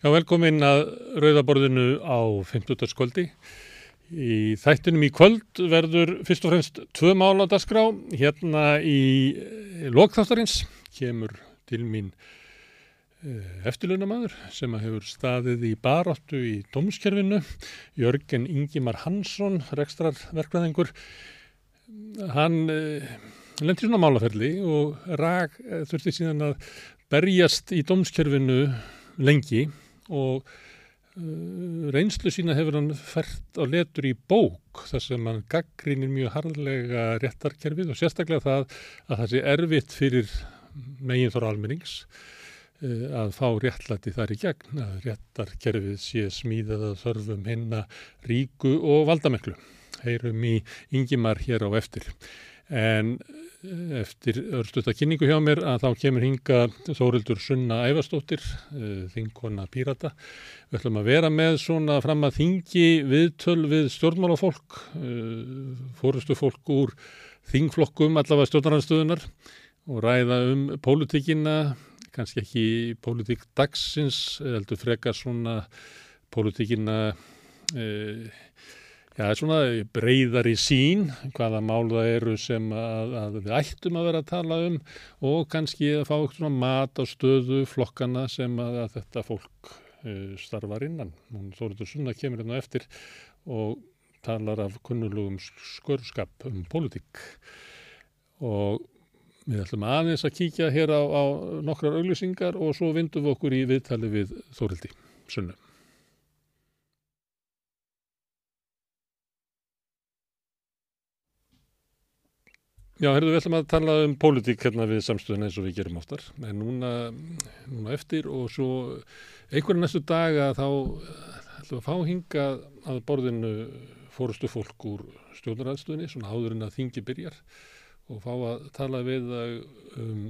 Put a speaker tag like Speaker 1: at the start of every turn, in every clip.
Speaker 1: Já, velkomin að Rauðaborðinu á 50. skvöldi. Í þættinum í kvöld verður fyrst og fremst tvö mála dagskrá. Hérna í lokþáttarins kemur til mín eftirlaunamadur sem hefur staðið í baráttu í dómskerfinu. Jörgen Ingimar Hansson, rekstrarverkvæðingur. Hann lendi svona málaferli og ræk þurfti síðan að berjast í dómskerfinu lengi og uh, reynslu sína hefur hann fært á letur í bók þar sem hann gaggrínir mjög harðlega réttarkerfið og sérstaklega það að það sé erfitt fyrir megin þóra almennings uh, að fá réttlæti þar í gegn að réttarkerfið sé smíðað að þörfum hinna ríku og valdameklu. Heyrum í yngimar hér á eftir. En eftir örstuðta kynningu hjá mér að þá kemur hinga Þórildur Sunna Ævastóttir, eh, þingkona Pírata. Við ætlum að vera með svona fram að þingi viðtöl við stjórnmálafólk, eh, fórustu fólk úr þingflokkum allavega stjórnarhanstöðunar og ræða um pólitíkina, kannski ekki pólitík dagsins, heldur frekar svona pólitíkina eða Já, það er svona breyðar í sín hvaða mál það eru sem að, að við ættum að vera að tala um og kannski að fá svona mat á stöðu flokkana sem að, að þetta fólk uh, starfar innan. Þóriður Sunna kemur hérna eftir og talar af kunnulugum skörskap um pólitík og við ætlum aðeins að kíkja hér á, á nokkrar auglýsingar og svo vindum við okkur í viðtali við Þórildi Sunna. Já, herru, við ætlum að tala um pólitík hérna við samstöðun eins og við gerum oftar, en núna, núna eftir og svo einhverja næstu daga þá ætlum við að fá hinga að borðinu fórustu fólk úr stjórnaraðstöðinni, svona áður en að þingi byrjar og fá að tala við um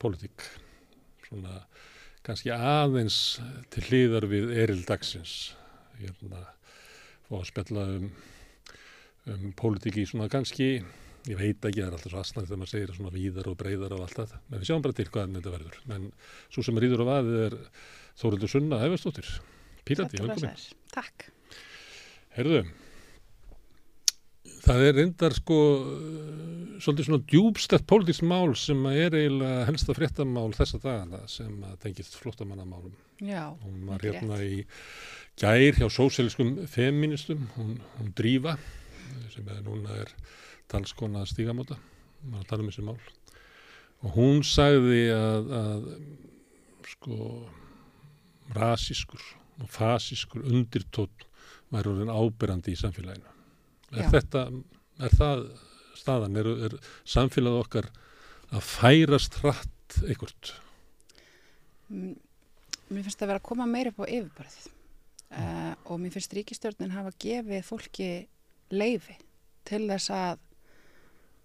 Speaker 1: pólitík, svona kannski aðeins til hlýðar við eril dagsins, hérna, fá að spella um, um pólitíki svona kannski ég veit ekki, það er alltaf svo asnægt þegar maður segir svona víðar og breyðar og allt það en við sjáum bara til hvaðan þetta verður. En svo sem rýður á vaðið er Þórildur Sunna Hefastóttir Pírati, velkomin.
Speaker 2: Takk.
Speaker 1: Herðu það er reyndar sko svolítið svona djúbstætt pólitísk mál sem er eiginlega helsta fréttamál þessa dagana sem tengist flottamannamálum
Speaker 2: Já,
Speaker 1: hún var hérna rétt. í gær hjá sóséliskum feministum hún, hún Drífa sem er núna er talskona stígamóta. Maður að tala um þessi mál. Og hún sagði að, að sko rasískur og fasískur undirtótt væri orðin ábyrrandi í samfélaginu. Er þetta, er það staðan, er, er samfélagið okkar að færast hratt einhvert?
Speaker 2: Mér finnst það að vera að koma meira upp á yfirbarðið mm. uh, og mér finnst ríkistjórnin hafa gefið fólki leifi til þess að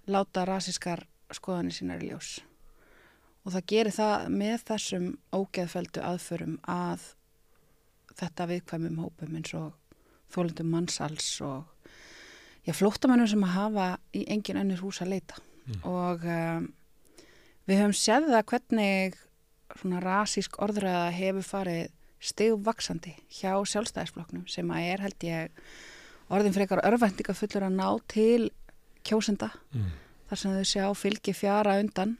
Speaker 2: láta rásískar skoðanir sínar í ljós og það gerir það með þessum ógeðfeldu aðförum að þetta viðkvæmum hópum eins og þólundum mannsals og já, flóttamennum sem að hafa í engin önnur hús að leita mm. og um, við höfum séð það hvernig svona rásísk orðræða hefur farið stegvaksandi hjá sjálfstæðisfloknum sem að er held ég orðin fyrir eitthvað örvendinga fullur að ná til kjósenda mm. þar sem þau sjá fylgi fjara undan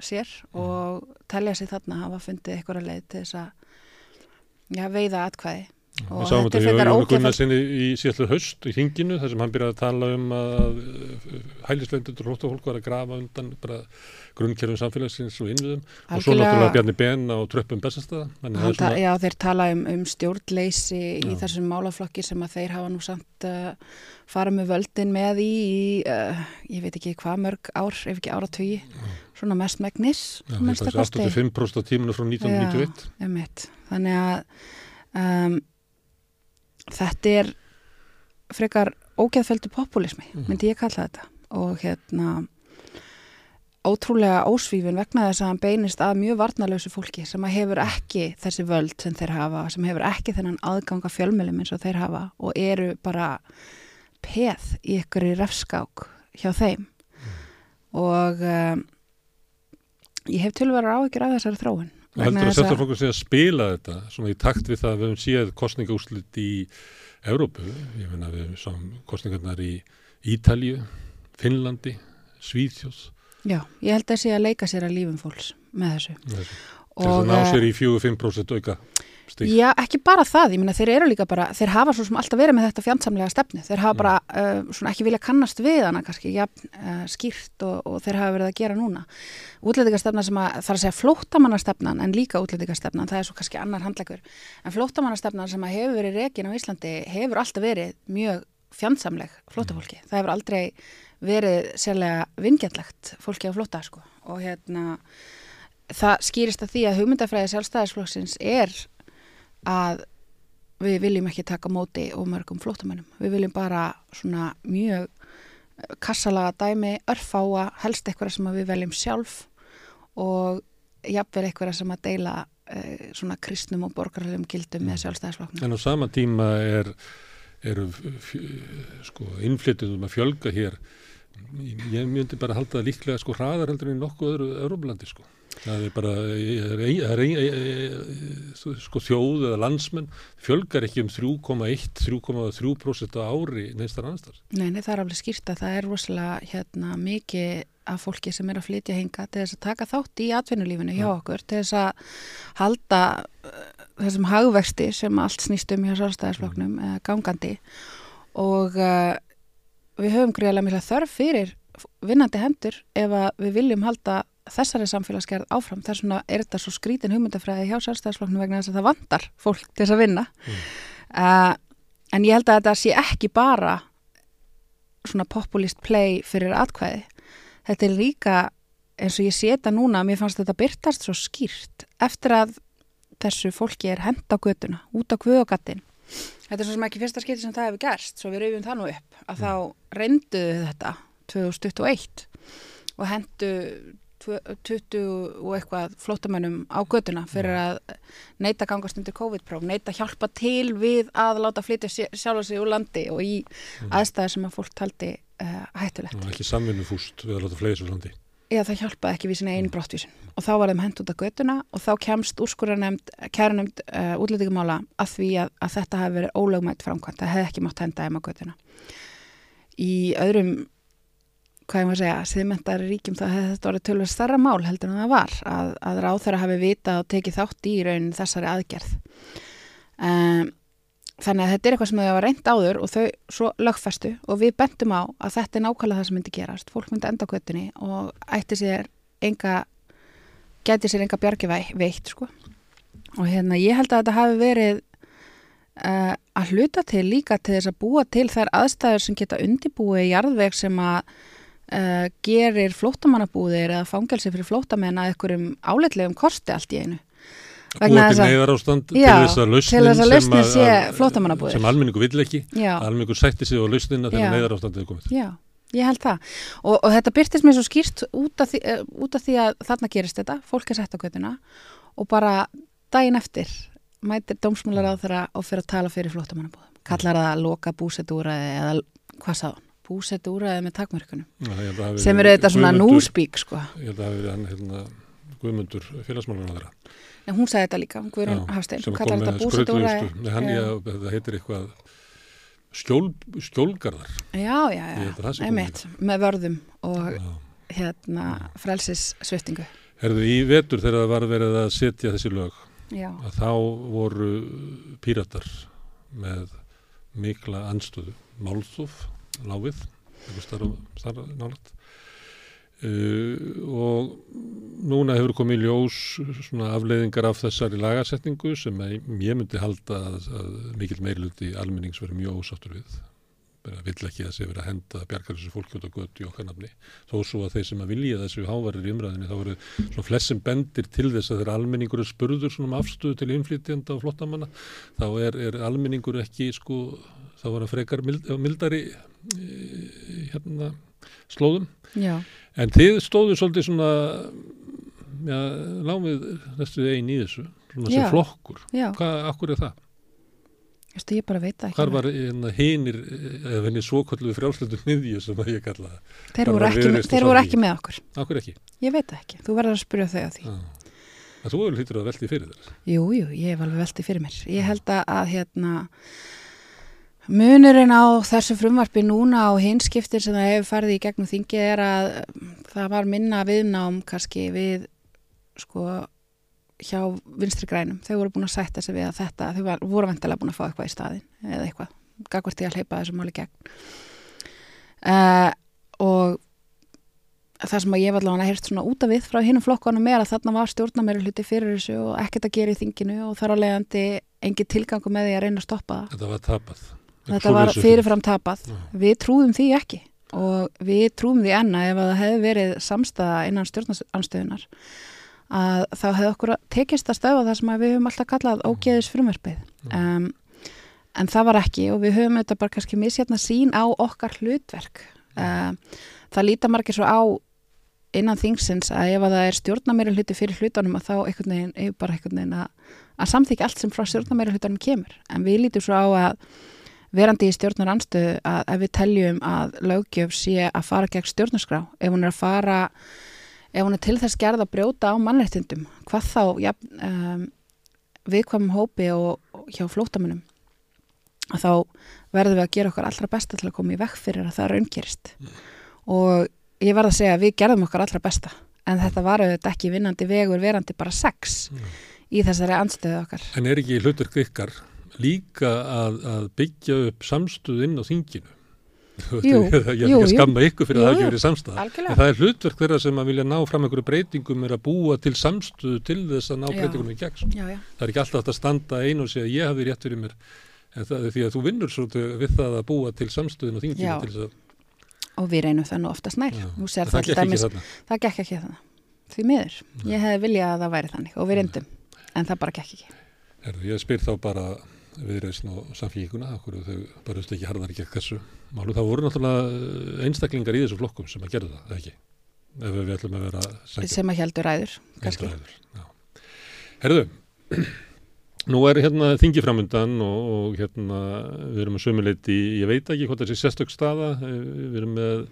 Speaker 2: sér mm. og telja sér þarna hafa fundið eitthvað að leið til þess að ja, veiða atkvæði
Speaker 1: Við sáum þetta hjá Jónu Gunnarsinni í síðallu höst í hinginu þar sem hann byrjaði að tala um að hælisleitundur og hlóttafólk var að grafa undan bara grunnkerfum samfélagsins og innviðum Algjörlega, og svo náttúrulega Bjarni Ben á tröppum bestastæða.
Speaker 2: Svona... Já þeir tala um, um stjórnleysi já. í þessum málaflokki sem að þeir hafa nú samt uh, fara með völdin með í, í uh, ég veit ekki hvað mörg ár, ef ekki áratögi, svona mest megnis.
Speaker 1: Já þetta er 85% af tímunu frá 1991.
Speaker 2: Já, þannig að um, þetta er frekar ógeðfeldu populismi, mm. myndi ég kalla þetta og hérna ótrúlega ósvífin vegna þess að hann beinist að mjög varnalösu fólki sem hefur ekki þessi völd sem þeir hafa, sem hefur ekki þennan aðganga fjölmjölum eins og þeir hafa og eru bara peð í ykkur í refskák hjá þeim mm. og um, ég hef tilverðar áhyggjur af þessari þróun
Speaker 1: heldur að sjálfstæðarflokkur sé að spila þetta svona í takt við það að við höfum séð kostningaúslit í Evrópu, ég finna við sáum kostningarnar í Ítalju, Finnlandi, Svíðjóð.
Speaker 2: Já, ég held að sé að leika sér að lífum fólks með þessu.
Speaker 1: Þess að ná
Speaker 2: eh,
Speaker 1: sér í 4-5% auka stík.
Speaker 2: Já, ekki bara það, ég meina þeir eru líka bara, þeir hafa svo sem alltaf verið með þetta fjandsamlega stefni, þeir hafa bara uh, svona ekki vilja kannast við hana kannski, ja, uh, skýrt og, og þeir hafa verið að gera núna. Útlendingarstefna sem að, þarf að segja flóttamannastefnan en líka útlendingarstefnan, það er svo kannski annar handlegur, en flóttamannastefnan sem að hefur verið rekin á Íslandi hefur alltaf verið mjög fjandsamleg flóttafólki, það hefur aldrei verið sérlega vingjallegt fólki á flótta sko. Og hérna það skýrist að því að hugmyndafræði sjálfstæðisflokksins er að við viljum ekki taka móti og mörgum flóttamönnum. Við viljum bara svona mjög eh, kassalaga dæmi, örfáa, helst eitthvað sem við veljum sjálf og jafnvel eitthvað sem að deila eh, svona kristnum og borgarlegum gildum með sjálfstæðisflokknum.
Speaker 1: En á sama tíma er, eru sko, innflytjum að fjölga hér. Ég myndi bara halda það líklega sko hraðar heldur en nokkuð öðru Európlandi sko. Það er bara, það er, sko þjóð eða landsmenn fjölgar ekki um 3,1-3,3% á ári neistar annarstar.
Speaker 2: Nei, nei, það er alveg skýrt að það er rosalega hérna, mikið af fólki sem er að flytja hinga til þess að taka þátt í atvinnulífinu hjá okkur, til þess að halda uh, þessum hagvexti sem allt snýst um hjá sálstæðisfloknum mm. uh, gangandi og uh, við höfum greiðlega mikla þörf fyrir vinnandi hendur ef við viljum halda þessari samfélagsgerð áfram. Þess vegna er þetta svo skrítin hugmyndafræði hjá sjálfstæðisflokknu vegna þess að það vandar fólk til þess að vinna. Mm. Uh, en ég held að þetta sé ekki bara svona populist play fyrir atkvæði. Þetta er líka eins og ég sé þetta núna, mér fannst þetta byrtast svo skýrt eftir að þessu fólki er hend á götuna, út á kvöðogattin. Þetta er svo sem ekki fyrsta skipti sem það hefur gerst, svo við rauðum það nú upp, að mm. þá reynduðu þetta 2021 og hendu 20 og eitthvað flótamönnum á göduna fyrir að neyta gangast undir COVID-próf, neyta hjálpa til við að láta flytja sjálf og sig úr landi og í mm. aðstæðar sem að fólk taldi uh, hættulegt.
Speaker 1: Það var ekki samvinnu fúst við að láta flytja úr landi.
Speaker 2: Já, það hjálpaði ekki við sinna einu brottvísun. Og þá var þeim hend út af göduna og þá kemst úrskurarnemnd, kæranemnd uh, útlýtingumála að því að, að þetta hefði verið ólögmætt framkvæmt, það hefði ekki mátt henda þeim á göduna. Í öðrum hvað ég maður segja, siðmyndari ríkjum þá hefði þetta orðið tölver starra mál heldur en það var að, að ráð þeirra hafi vita og tekið þátt í raunin þessari aðgerð. Um, þannig að þetta er eitthvað sem þau hafa reynd áður og þau svo lögfestu og við bendum á að þetta er nákvæmlega það sem myndi gerast fólk myndi enda á kvötunni og ætti sér enga, geti sér enga bjargi veitt sko og hérna ég held að þetta hafi verið uh, að hluta til líka til þess að búa til þær aðstæður sem geta undibúið í jarðveg sem að uh, gerir flótamannabúðir eða fangelsi fyrir flótamenn að einhverjum áleitlegum kosti allt í einu.
Speaker 1: Búið til neyðar ástand til þess að
Speaker 2: lausnin sé flótamannabúðir.
Speaker 1: Sem almenningu vill ekki, almenningu sætti sig á lausnina þegar neyðar ástandið er komið.
Speaker 2: Já, ég held það. Og, og þetta byrtist mér svo skýrt út af, því, uh, út af því að þarna gerist þetta, fólk er sett á götuna og bara daginn eftir mætir dómsmálar á þeirra og fyrir að tala fyrir flótamannabúðum. Kallar það að loka búsetúraði eða hvað sáðan? búsettu úræði með takmörkunum sem eru þetta svona núspík sko.
Speaker 1: Ég held að það hefur verið hann Guðmundur félagsmálan að vera
Speaker 2: En hún sagði þetta líka, Guðrún Hafstein.
Speaker 1: sem kom með spröytluðustu það heitir eitthvað skjól, skjólgarðar.
Speaker 2: Já, já, já, einmitt með vörðum og já. hérna frelsis sviftingu
Speaker 1: Herðu, í vetur þegar það var verið að setja þessi lög já. að þá voru píratar með mikla anstöðu Málþúf láfið starf nálat uh, og núna hefur komið ljós svona afleiðingar af þessari lagarsetningu sem ég myndi halda að, að mikil meirluti almennings verið mjög ósáttur við. Vill ekki að sé verið að henda bjargar þessu á götu í okkar nafni. Þó svo að þeir sem að vilja þessu hávarir í umræðinni þá eru svona flest sem bendir til þess að þeirra almenningur er spurður svona um afstöðu til innflytjanda og flottamanna þá er, er almenningur ekki sko þá var það frekar mild, mildari hérna slóðum.
Speaker 2: Já.
Speaker 1: En þið stóðu svolítið svona já, lámið næstu einn í þessu svona sem flokkur, hvað, akkur er það?
Speaker 2: Vistu, ég bara veit ekki.
Speaker 1: Hvar var hinnir, eða henni svokvöldu frjálsleitum miðju sem ég kalla það?
Speaker 2: Þeir voru ekki, með, þeir voru ekki með okkur.
Speaker 1: Okkur ekki?
Speaker 2: Ég veit ekki, þú verður að spyrja þau á því. Ah.
Speaker 1: En þú hefur hlýttur að velti fyrir þér.
Speaker 2: Jú, jú, ég hef alveg veltið fyrir mér. Ég held að, að hérna, munurinn á þessu frumvarpi núna og hinskiptir sem það hefur farið í gegnum þingið er að um, það var minna viðnám kannski við sko hjá vinstri grænum. Þau voru búin að sætta sig við að þetta, þau var, voru vantilega búin að fá eitthvað í staðin eða eitthvað. Gagvart ég að hleypa þessu máli gegn. Uh, og það sem að ég var allavega að heyrst svona út af við frá hinnum flokkanum er að þarna var stjórnamæri hluti fyrir þessu og ekkert að gera í þinginu og þar á leiðandi engin tilgangu með því að reyna að stoppa það.
Speaker 1: Þetta var tapað.
Speaker 2: Þetta var fyrirfram tapað.
Speaker 1: Já.
Speaker 2: Við trúðum því ekki og við trúðum því enna ef að það hefði verið samstæða innan stjórnanstöðunar að þá hefði okkur tekist að stöfa það sem við höfum alltaf kallað ógeðis frumverfið. Um, en það var ekki og við höfum þetta bara kannski misjætna sín á okkar hlutverk. Um, það líta margir svo á innan þingsins að ef að það er stjórnamæri hluti fyrir hlutunum að þá einhvern veginn er bara einhvern veginn að, að samþykja allt sem frá stjórnamæri hlutunum kemur. En við lítum svo á að verandi í stjórnar anstöðu að ef við teljum að lögjöf sé að fara gegn stjórnarskrá, ef hún er að fara ef hún er til þess gerð að brjóta á mannrettindum, hvað þá ja, um, viðkvæmum hópi og, hjá flótamunum þá verðum við að gera okkar allra besta til að koma í vekk fyrir að það raungerist. Og ég verð að segja að við gerðum okkar allra besta en þetta var auðvitað ekki vinnandi vegur verandi bara sex í þessari anstöðu okkar.
Speaker 1: En er ekki hlutverk ykkar líka að, að byggja upp samstuð inn á þinginu?
Speaker 2: Jú,
Speaker 1: ég er ekki að skamma ykkur fyrir
Speaker 2: Jú,
Speaker 1: að það ekki verið.
Speaker 2: Algjörlega.
Speaker 1: En það er hlutverk þeirra sem að vilja ná fram einhverju breytingum er að búa til samstuð til þess að ná breytingum í gegn. sko. Það er ekki alltaf að standa einu og segja ég hafði rétt fyrir mér en það er því að þú vinnur svo við það að búa til samstuðin og þinginu til þess að
Speaker 2: og við reynum það nú oftast nær. Það,
Speaker 1: það
Speaker 2: dæmis, það gekk ekki þannig því miður, ég hefði viljað að það væri þannig og við reyndum, en það bara gekk ekki.
Speaker 1: Herðu, viðreisn og samfíkuna, okkur þau barust ekki harðar ekki þessu málu. Það voru náttúrulega eh, einstaklingar í þessu flokkum sem að gera það, ekki? Ef við ætlum að vera sækja
Speaker 2: sem að heldur ræður, kannski
Speaker 1: einstæður. Já. Herðu, nú er hérna þingi framundan og, og hérna við erum að sömuleiti, ég veit ekki hvað þessi sérstök staða, eh, við erum með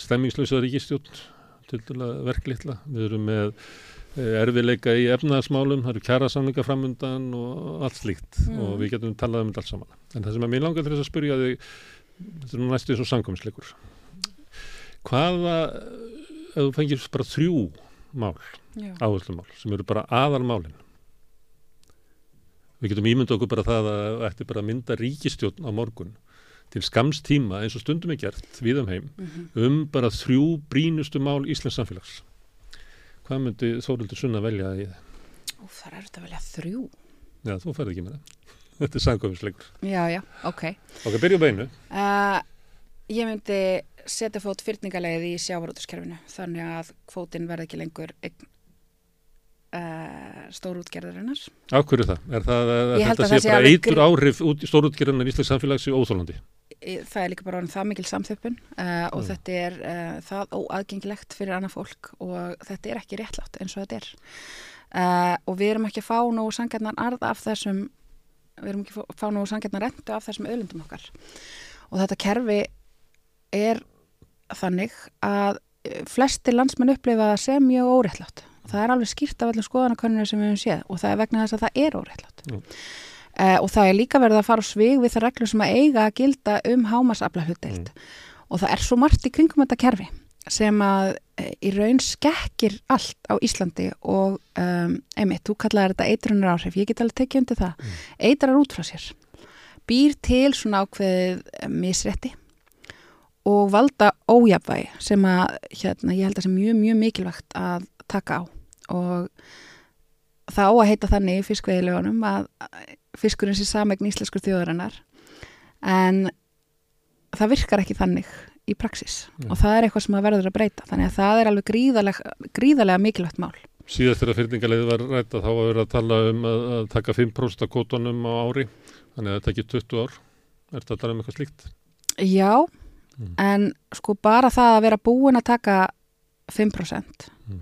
Speaker 1: stemmingslösa ríkistjórn til dæla verklitla, við erum með eh, erfiðleika í efnaðasmálum, það eru kjærasamlinga framundan og allt slíkt
Speaker 2: Mm.
Speaker 1: og við getum talað um þetta allt saman. En það sem að mér langar til þess að spyrja þig, þetta er nú næstu eins og samkomsleikur. Hvaða, ef þú fengir bara þrjú mál, áherslumál, sem eru bara aðalmálin. Við getum ímynda okkur bara það að ætti bara mynda ríkistjórn á morgun til skamstíma eins og stundum er gert við um heim
Speaker 2: Mhm.
Speaker 1: um bara þrjú brínustu mál Íslands samfélags. Hvað myndi Þórildur Sunna velja í það?
Speaker 2: Ó, það er þetta velja þrjú
Speaker 1: Já, þú færði ekki með það. Þetta er samkvæmisleikur.
Speaker 2: Já, já, ok
Speaker 1: Ok, byrjum beinu.
Speaker 2: uh, Ég myndi setja fót fyrningarlegið í sjávarútuskerfinu þannig að kvótin verði ekki lengur einn uh, stórútgerðarinnar
Speaker 1: Af hverju það? Er það að
Speaker 2: Ég held
Speaker 1: þetta
Speaker 2: að
Speaker 1: sé
Speaker 2: það sé
Speaker 1: bara eitur áhrif stórútgerðunar í Íslands samfélags í óþólandi?
Speaker 2: Það er líka bara það mikil samþjöppun uh, og
Speaker 1: Mm.
Speaker 2: þetta er uh, það óaðgengilegt fyrir annað fólk og þetta er ekki réttlátt eins og þetta er uh, og við erum ekki að fá nú sangarnar arð af þessum við erum ekki að fá- nú sangarnar rentu af þessum öðlundum okkar og þetta kerfi er þannig að flesti landsmenn upplifa það sem mjög óréttlátt það er alveg skýrt af allir skoðanakönnur sem við höfum séð og það er vegna þess að það er óréttlátt
Speaker 1: Mm.
Speaker 2: Uh, og það er líka verið að fara á svig við það reglur sem að eiga að gilda um hámasafla hlutdeild og það er svo margt í kringum þetta kerfi sem að e, í raun skekkir allt á Íslandi og um, einmitt, þú kallaði þetta eitrunar áhrif, ég get alveg tekið undir það.
Speaker 1: Mm.
Speaker 2: eitrar út frá sér. Býr til svona ákveðið eh, misrétti og valda ójafvægi sem að hérna, ég held að sem mjög, mjög mikilvægt að taka á. Og það á að heita þannig í fiskveiðilegunum að fiskurinn sé samegn íslenskur þjóðarinnar en það virkar ekki þannig í praxis
Speaker 1: Já.
Speaker 2: og það er eitthvað sem að verður að breyta þannig að það er alveg gríðalega, gríðalega mikilvægt mál
Speaker 1: Síðast þegar fyrningarleiði var rætt að þá var verið að tala um að, að taka 5% af kótonum á ári, þannig að það tekið 20 ár. Er þetta að tala um eitthvað slíkt?
Speaker 2: Já,
Speaker 1: Mm.
Speaker 2: en sko bara það að vera búin að taka 5%
Speaker 1: Mm.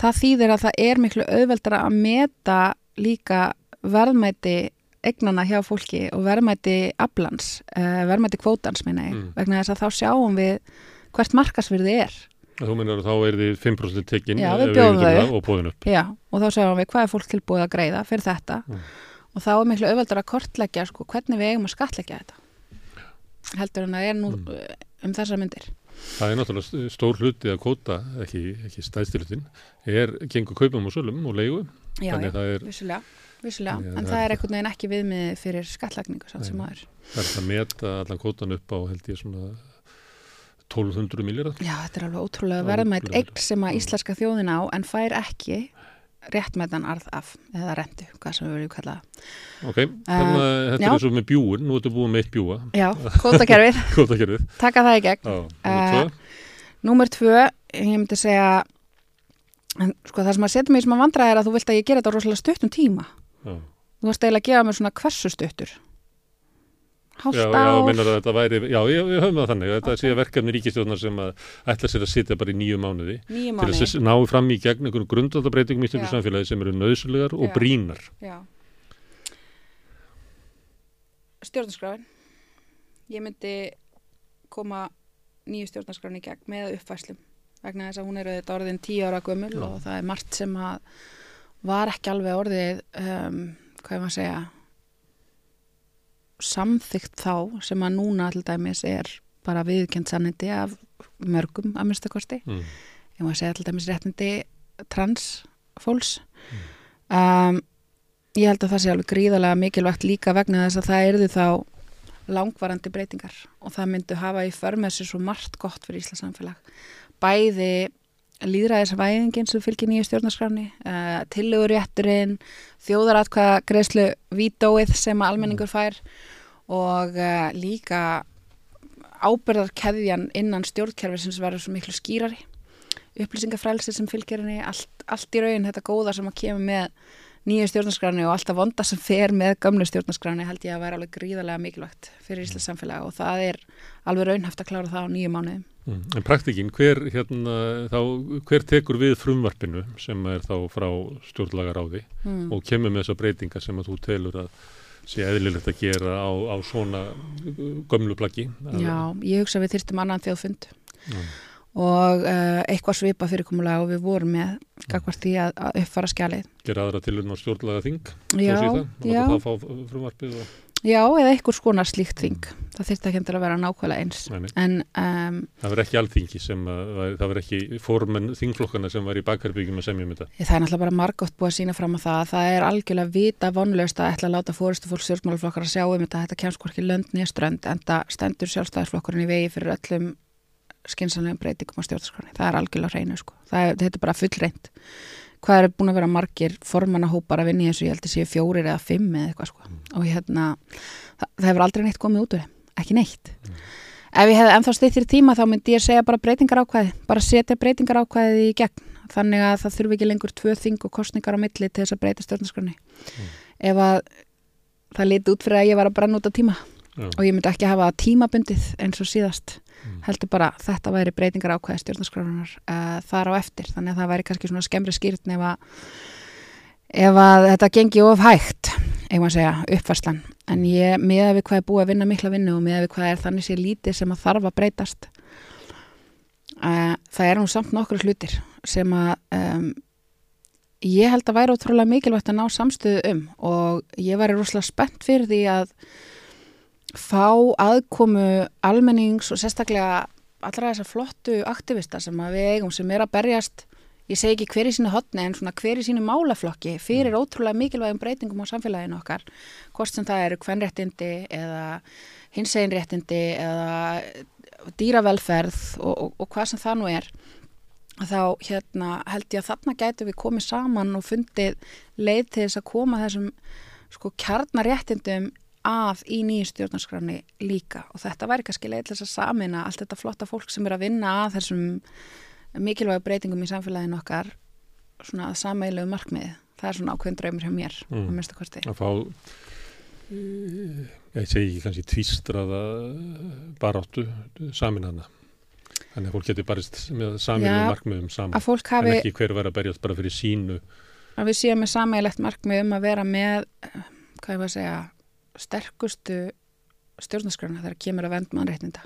Speaker 2: það þýðir að það er miklu auðveldara að meta líka verðmæti eignana hjá fólki og verðmæti aflans, uh, verðmæti kvótans minna ég,
Speaker 1: Mm.
Speaker 2: vegna þess að þá sjáum við hvert markasvirði er
Speaker 1: Þú minnur að þá er þið 5% tekinn
Speaker 2: Já,
Speaker 1: ef
Speaker 2: við bjóðum það
Speaker 1: það og bóðin upp.
Speaker 2: Já, og þá segjum við hvað er fólk tilbúið að greiða fyrir þetta
Speaker 1: Mm.
Speaker 2: og þá er miklu auðveldar að kortleggja sko, hvernig við eigum að skatleggja þetta heldur en það er nú
Speaker 1: Mm.
Speaker 2: mm. um þessar myndir
Speaker 1: Það er náttúrulega stór hluti að kóta, ekki, ekki stæðstilutin, er gengur kaupum og sölum og leigu.
Speaker 2: Já, já, vissulega, vissulega.
Speaker 1: Já,
Speaker 2: en
Speaker 1: það
Speaker 2: það
Speaker 1: er
Speaker 2: einhvern veginn ekki viðmið fyrir skattlagningu samt sem aður
Speaker 1: það er að meta allan kótan upp á held ég svona 1200 miljardar.
Speaker 2: Já, þetta er alveg ótrúlega verðmætt eign sem að íslenska þjóðin á en fær ekki réttmætan arð af eða rentu, hvað sem við viljum kalla
Speaker 1: Ok, þannig að þetta
Speaker 2: já.
Speaker 1: er svo með bjúin, nú ertu búið með eitt bjúa,
Speaker 2: Já, kótakerfið,
Speaker 1: kótakerfið.
Speaker 2: taka það í gegn.
Speaker 1: Já,
Speaker 2: Eh,
Speaker 1: uh,
Speaker 2: Númer tvö, ég myndi segja en, sko, það sem að setja mig í sem að vandra er að þú vilt að ég gera þetta rosalega stuttum tíma
Speaker 1: já.
Speaker 2: Þú varst eiginlega að gefa mér svona hversu stuttur Hálft
Speaker 1: Já, já,
Speaker 2: ár
Speaker 1: minnar að þetta væri, já, ég, við höfum það þannig, þetta sé verkefni ríkistjóðnar sem að ætla sér að sitja bara í nýju mánuði
Speaker 2: Nýju
Speaker 1: til
Speaker 2: mánuði
Speaker 1: að ná fram í gegn einhvern grundvaldabreitingum í stjórnum
Speaker 2: Já.
Speaker 1: samfélagi sem eru nöðsulegar og
Speaker 2: Já.
Speaker 1: brínar.
Speaker 2: Já. Stjórnarskráin. Ég myndi koma nýju stjórnarskráin í gegn með uppfæslum vegna þess að hún er auðvitað orðin tíu ára gömul
Speaker 1: Já.
Speaker 2: og það er margt sem að var ekki alveg orðið um, hvað ég maður að segja samþygt þá sem að núna til dæmis er bara viðkjönd sannindi af mörgum að minnstakosti
Speaker 1: Mm.
Speaker 2: ég má segja til dæmis réttindi trans fólks. Um, ég held að það sé alveg gríðarlega mikilvægt líka vegna þess að það erðu þá langvarandi breytingar og það myndu hafa í förmessu svo margt gott fyrir Íslands samfélag. Bæði líðræðisvæðingin sem fylgir nýju stjórnarskráni uh, tillögurétturinn þjóðaratkvæða greiðslu vítóið sem almenningur fær og uh, líka ábyrðarkeðjan innan stjórnkerfi sem verður svo miklu skýrari upplýsingafrælsi sem fylgir henni allt, allt í raun þetta góða sem að kemur með nýju stjórnarskráni og alltaf vonda sem fer með gamlu stjórnarskráni held ég að vera alveg gríðarlega mikilvægt fyrir Íslands samfélag og það er alveg raunhaft að klára það á nýju mánuðum.
Speaker 1: Mm. En praktikinn, hver, hérna, þá, hver tekur við frumvarpinu sem er þá frá stjórnlagaráði
Speaker 2: Mm.
Speaker 1: og kemur með þessa breytinga sem að þú telur að sé eðlilegt að gera á, á svona uh, gömlu plaggi?
Speaker 2: Já, ég hugsa við þyrstum annan þjóðfund
Speaker 1: Já.
Speaker 2: og uh, eitthvað svipa fyrirkomulega og við vorum með gagvart því að, að uppfara skjalið.
Speaker 1: Gera aðra tilurinn á stjórnlaga þing?
Speaker 2: Já, já,
Speaker 1: Það fá frumvarpið og...
Speaker 2: já, eða eitthvað skonar slíkt þing. Það þyrfti ekki að vera nákvæmlega eins.
Speaker 1: Nei.
Speaker 2: En um,
Speaker 1: Það verð ekki alþingi sem að, væri- það verð ekki fórmenn þingflokkana sem var í bakherbyggjum að semja um þetta.
Speaker 2: Það er náttúrulega bara margótt búið að sína fram á það að það er algjörlega vita vonlaust að ætla að láta fórustu fólk stjórnmálaflokkar að sjá um þetta þetta kemst hvorki lönd nýja strönd en það stendur sjálfstæðisflokkurinn í vegi fyrir öllum skinsanlegum breytingum á stjórnarskráni. Það er algjörlega hreinu sko. Það þetta er bara fullreint. Hvað er búin að vera margir formannahópar að vinna í þessu, ég held að séu fjórir eða fimm eða eitthvað sko. Og hérna, það, það hefur aldrei neitt komið út úr þeim, ekki neitt. Ef ég hefði ennþá stýttir tíma þá myndi ég segja bara breytingar ákvæði, bara setja breytingar ákvæði í gegn. Þannig að það þurfi ekki lengur tvö þing og kostningar á milli til þess að breyta stjórnarskránni. Ef að það liti út fyrir að ég var að brenna út á tíma og ég myndi ekki hafa það tímabundið eins og síðast.
Speaker 1: Mm.
Speaker 2: Heldur bara þetta væri breytingar ákvæði stjórnarskránar uh, þar á eftir. Þannig að það væri kannski svona skemmri skýrt ef að, ef að þetta gengi of hægt, að segja, uppfærslan. En ég, miða við hvað er búið að vinna mikla vinnu og miða við hvað er þannig sé lítið sem að þarf að breytast. Uh, það er nú samt nokkru hlutir sem að um, ég held að væri ótrúlega mikilvægt að ná samstöðu um og ég væri rosalega spennt fyrir því að fá aðkomu almennings og sérstaklega allra þessar flottu aktivista sem að við eigum sem er að berjast ég segi ekki hver í sínu hotni en svona hver í sínu málaflokki fyrir ótrúlega mikilvægum breytingum á samfélaginu okkar. Hvort sem það eru kvennréttindi eða hinseinréttindi eða dýravelferð og, og, og hvað sem það nú er þá hérna held ég að þarna gætu við komið saman og fundið leið til þess að koma þessum sko kjarnaréttindum að í nýju stjórnarskráni líka og þetta væri kannski leið til þess að samina allt þetta flotta fólk sem er að vinna að þessum mikilvægu breytingum í samfélaginu okkar svona að sammeilegu markmiði það er svona ákveðin draumur hjá mér
Speaker 1: Mm.
Speaker 2: að minnsta kosti
Speaker 1: Að fá, ég segi kannski tvístraða baráttu samin hana. Þannig að fólk getur barist með saminu
Speaker 2: Já,
Speaker 1: markmiðum saman.
Speaker 2: að fólk
Speaker 1: En
Speaker 2: hafi,
Speaker 1: ekki hver var að berjast bara fyrir sínu.
Speaker 2: að við séum með sameilegt markmið um að vera með eh, hvað ég var að segja sterkustu stjórnarskrána þegar kemur að vend mannréttinda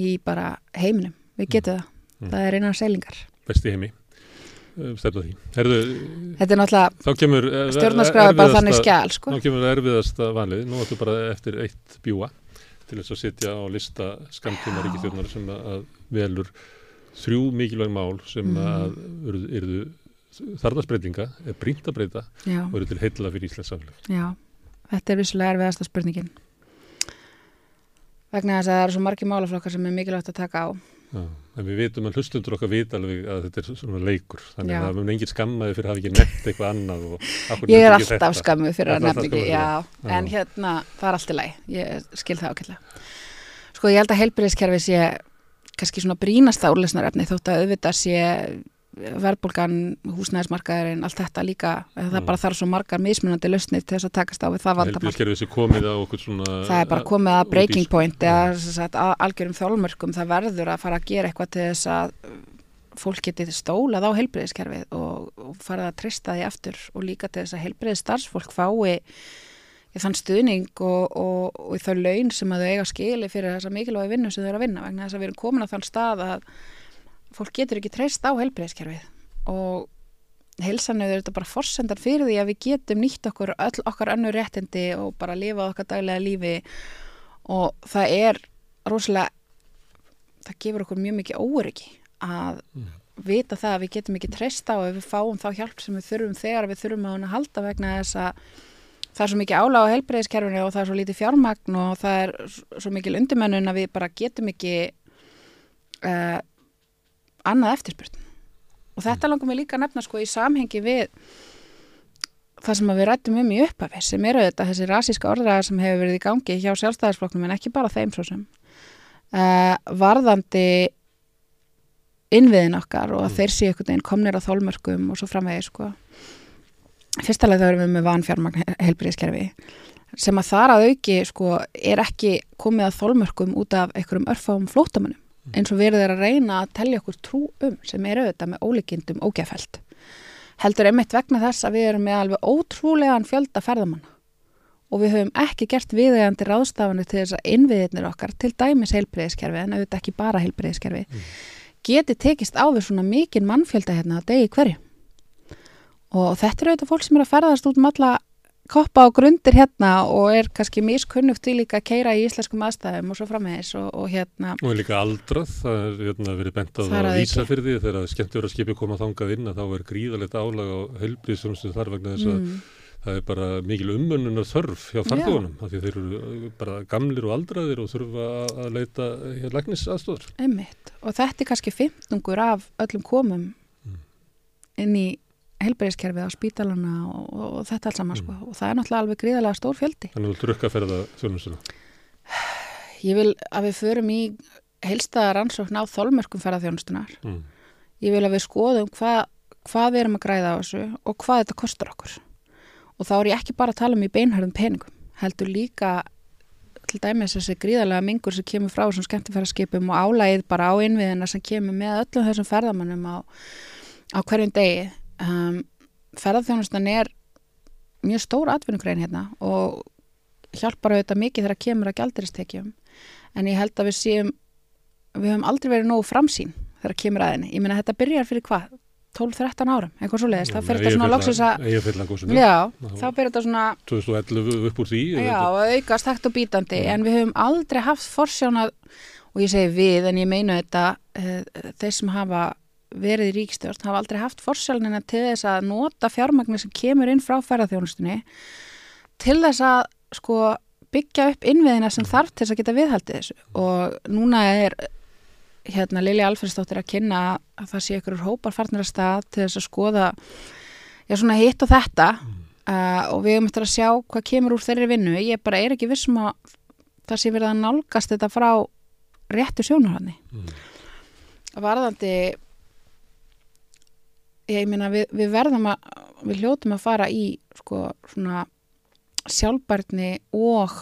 Speaker 2: í bara heiminum, við getum það
Speaker 1: Mm.
Speaker 2: það er einan seilingar
Speaker 1: besti heimi uh, stefna því. Herðu,
Speaker 2: þetta er náttúrulega
Speaker 1: uh,
Speaker 2: stjórnarskráði bara þannig skjál sko.
Speaker 1: Þá kemur það erfiðasta valið, nú ættu bara eftir eitt bjúa til þess að sitja á lista skamtíma ríkistjórnar sem að velur þrjú mikilvæg mál sem
Speaker 2: Mhm.
Speaker 1: að eru, þarðarsbreytinga, er brínt að breyta og eru til heilla fyrir Íslands samfélag.
Speaker 2: Þetta er vissulega erfiðasta spurningin. Vegna þess að það eru svo margir málaflokkar sem er mikilvægt að taka á.
Speaker 1: Já, en við vitum að hlustundur okkar vita alveg að þetta er svona leikur, þannig
Speaker 2: Já.
Speaker 1: að það mun engin skammaði fyrir að hafa ekki nefnt eitthvað annað
Speaker 2: ég er alltaf skammuð fyrir að nefna ekki já,
Speaker 1: Já.
Speaker 2: en hérna, það er allt í læg ég skil það ákveðlega sko, ég held að heilbyrðiskerfi sé kannski svona brínasta úrlesnarefni þótt að auðvitað sé verðbólgan, húsnæðismarkaðurinn allt þetta líka, það
Speaker 1: Mm.
Speaker 2: bara þarf svo margar mismunandi lausnir til þess að takast á við það það er bara komið að
Speaker 1: út í-
Speaker 2: breaking point
Speaker 1: Já.
Speaker 2: eða að algjörum þjálfmörkum það verður að fara að gera eitthvað til þess að fólk geti stólað á heilbreyðiskerfið og, og fara að treysta því aftur og líka til þess að heilbreyðis starfsfólk fái í þann stuðning og, og, og í þau laun sem að þau eiga skili fyrir þessa mikilvægi vinnu sem þau eru að vinna vegna þess að við erum komin á þann stað að fólk getur ekki treyst á heilbreyðiskerfið og heilsan er þetta bara forsendar fyrir því að við getum nýtt okkur öll okkar önnur réttindi og bara lifa okkar daglega lífi og það er rosalega það gefur okkur mjög mikið óryggi að
Speaker 1: Mm.
Speaker 2: vita það að við getum ekki treyst á ef við fáum þá hjálp sem við þurfum þegar við þurfum að hún að halda vegna þess að það er svo mikið áláð á heilbreyðiskerfinu og það er svo lítið fjármagn og það er svo mikil undirmönnun að við bara getum ekki uh, annað eftirspurn. Og þetta langum við líka að nefna sko í samhengi við það sem við rættum um í upphafi sem eru þetta þessi rasíska orðræða sem hefur verið í gangi hjá sjálfstæðisflokknum en ekki bara þeim svo sem uh, varðandi innviðin okkar og að
Speaker 1: Mm.
Speaker 2: þeir séu einhvern veginn komnir á þólmörkum og svo framvegi sko. Fyrsta leið þá erum við með vanfjármagn heilbríðiskerfi sem að þar að auki sko er ekki komið að þólmörkum út af einhverjum örfáum flótamönnum eins og verið er að reyna að telja okkur trú um sem er auðvitað með ólíkindum ógæfælt heldur einmitt vegna þess að við erum með alveg ótrúlegan fjölda ferðamanna. Og við höfum ekki gert viðegandi ráðstafanir til þess að innviðirnir okkar til dæmis heilbreyðiskerfi en auðvitað ekki bara heilbreyðiskerfi
Speaker 1: Mm.
Speaker 2: geti tekist á við svona mikinn mannfjölda hérna að degi hverju. Og þetta er auðvitað fólk sem er að ferðast út um alla koppa og grundir hérna og er kannski miskunnugt til líka að keira í íslenskum aðstæðum og svo framvegis og, og hérna
Speaker 1: Og líka aldrað, það er hérna, verið bent að
Speaker 2: Það er
Speaker 1: það
Speaker 2: að
Speaker 1: að
Speaker 2: auki.
Speaker 1: vísa fyrir því þegar skemmtur að skipi koma þangað inn að þá er gríðalegt álag á helbriðsumstu þar vegna þess að
Speaker 2: mm,
Speaker 1: það er bara mikil umönnunar þörf hjá farþjóðunum af því þeir eru bara gamlir og aldraðir og þurfa að- leita hér læknis aðstóður.
Speaker 2: einmitt og þetta er kannski fimmtungur af öllum komum
Speaker 1: Mm.
Speaker 2: inn í helbreyðiskerfið á spítalana og, og, og þetta alls saman
Speaker 1: Mm.
Speaker 2: sko og það er náttúrulega alveg gríðarlega stór fjöldi
Speaker 1: Þannig að þú trukka að ferða þjónustuna.
Speaker 2: ég vil að við förum í heilstaða rannsókn á þolmörkum ferðarþjónustunar
Speaker 1: Mm.
Speaker 2: ég vil að við skoðum hva, hvað við erum að græða á þessu og hvað þetta kostar okkur og þá er ég ekki bara að tala um í beinharðum peningum heldur líka til dæmis þessi gríðarlega mingur sem kemur frá þessum skemmtifæraskipum og álægið bara á innviðina sem kemur með öllum þessum ferðamannum á, á hverjum degi um, ferðarþjónustan er mjög stór atvinnugrein hérna og hjálpar auðvitað mikið þegar kemur að gjaldiristekjum en ég held að við séum við höfum aldrei verið nógu framsýn þegar kemur að henni. Ég meina þetta byrjar fyrir hvað? 12-13 árum, eitthvað svo leiðist. Það fyrir þetta svona loksins að, já, þá fyrir þetta svona,
Speaker 1: 2011 upp úr því.
Speaker 2: já, að aukast hægt og bítandi, en við höfum aldrei haft forsjánað, og ég segi við, en ég meina þetta, uh, þeir sem hafa verið í ríkistjórn hafa aldrei haft forsjálnina til þess að nota fjármagnir sem kemur inn frá ferðarþjónustunni til þess að sko byggja upp innviðina sem þarf til þess að geta viðhaldið þessu. Og núna er hérna Lilja Alfredsdóttir að kynna að það sé ykkur hópar farnir að stað til þess að skoða já svona hitt og þetta. Uh, og við höfum eftir að sjá hvað kemur úr þeirri vinnu. Ég bara er ekki vissum að það sé verið að nálgast þetta frá réttu sjónarhanni
Speaker 1: Mm.
Speaker 2: varðandi ég meina við, við verðum að við hljótum að fara í sko svona sjálfbærni og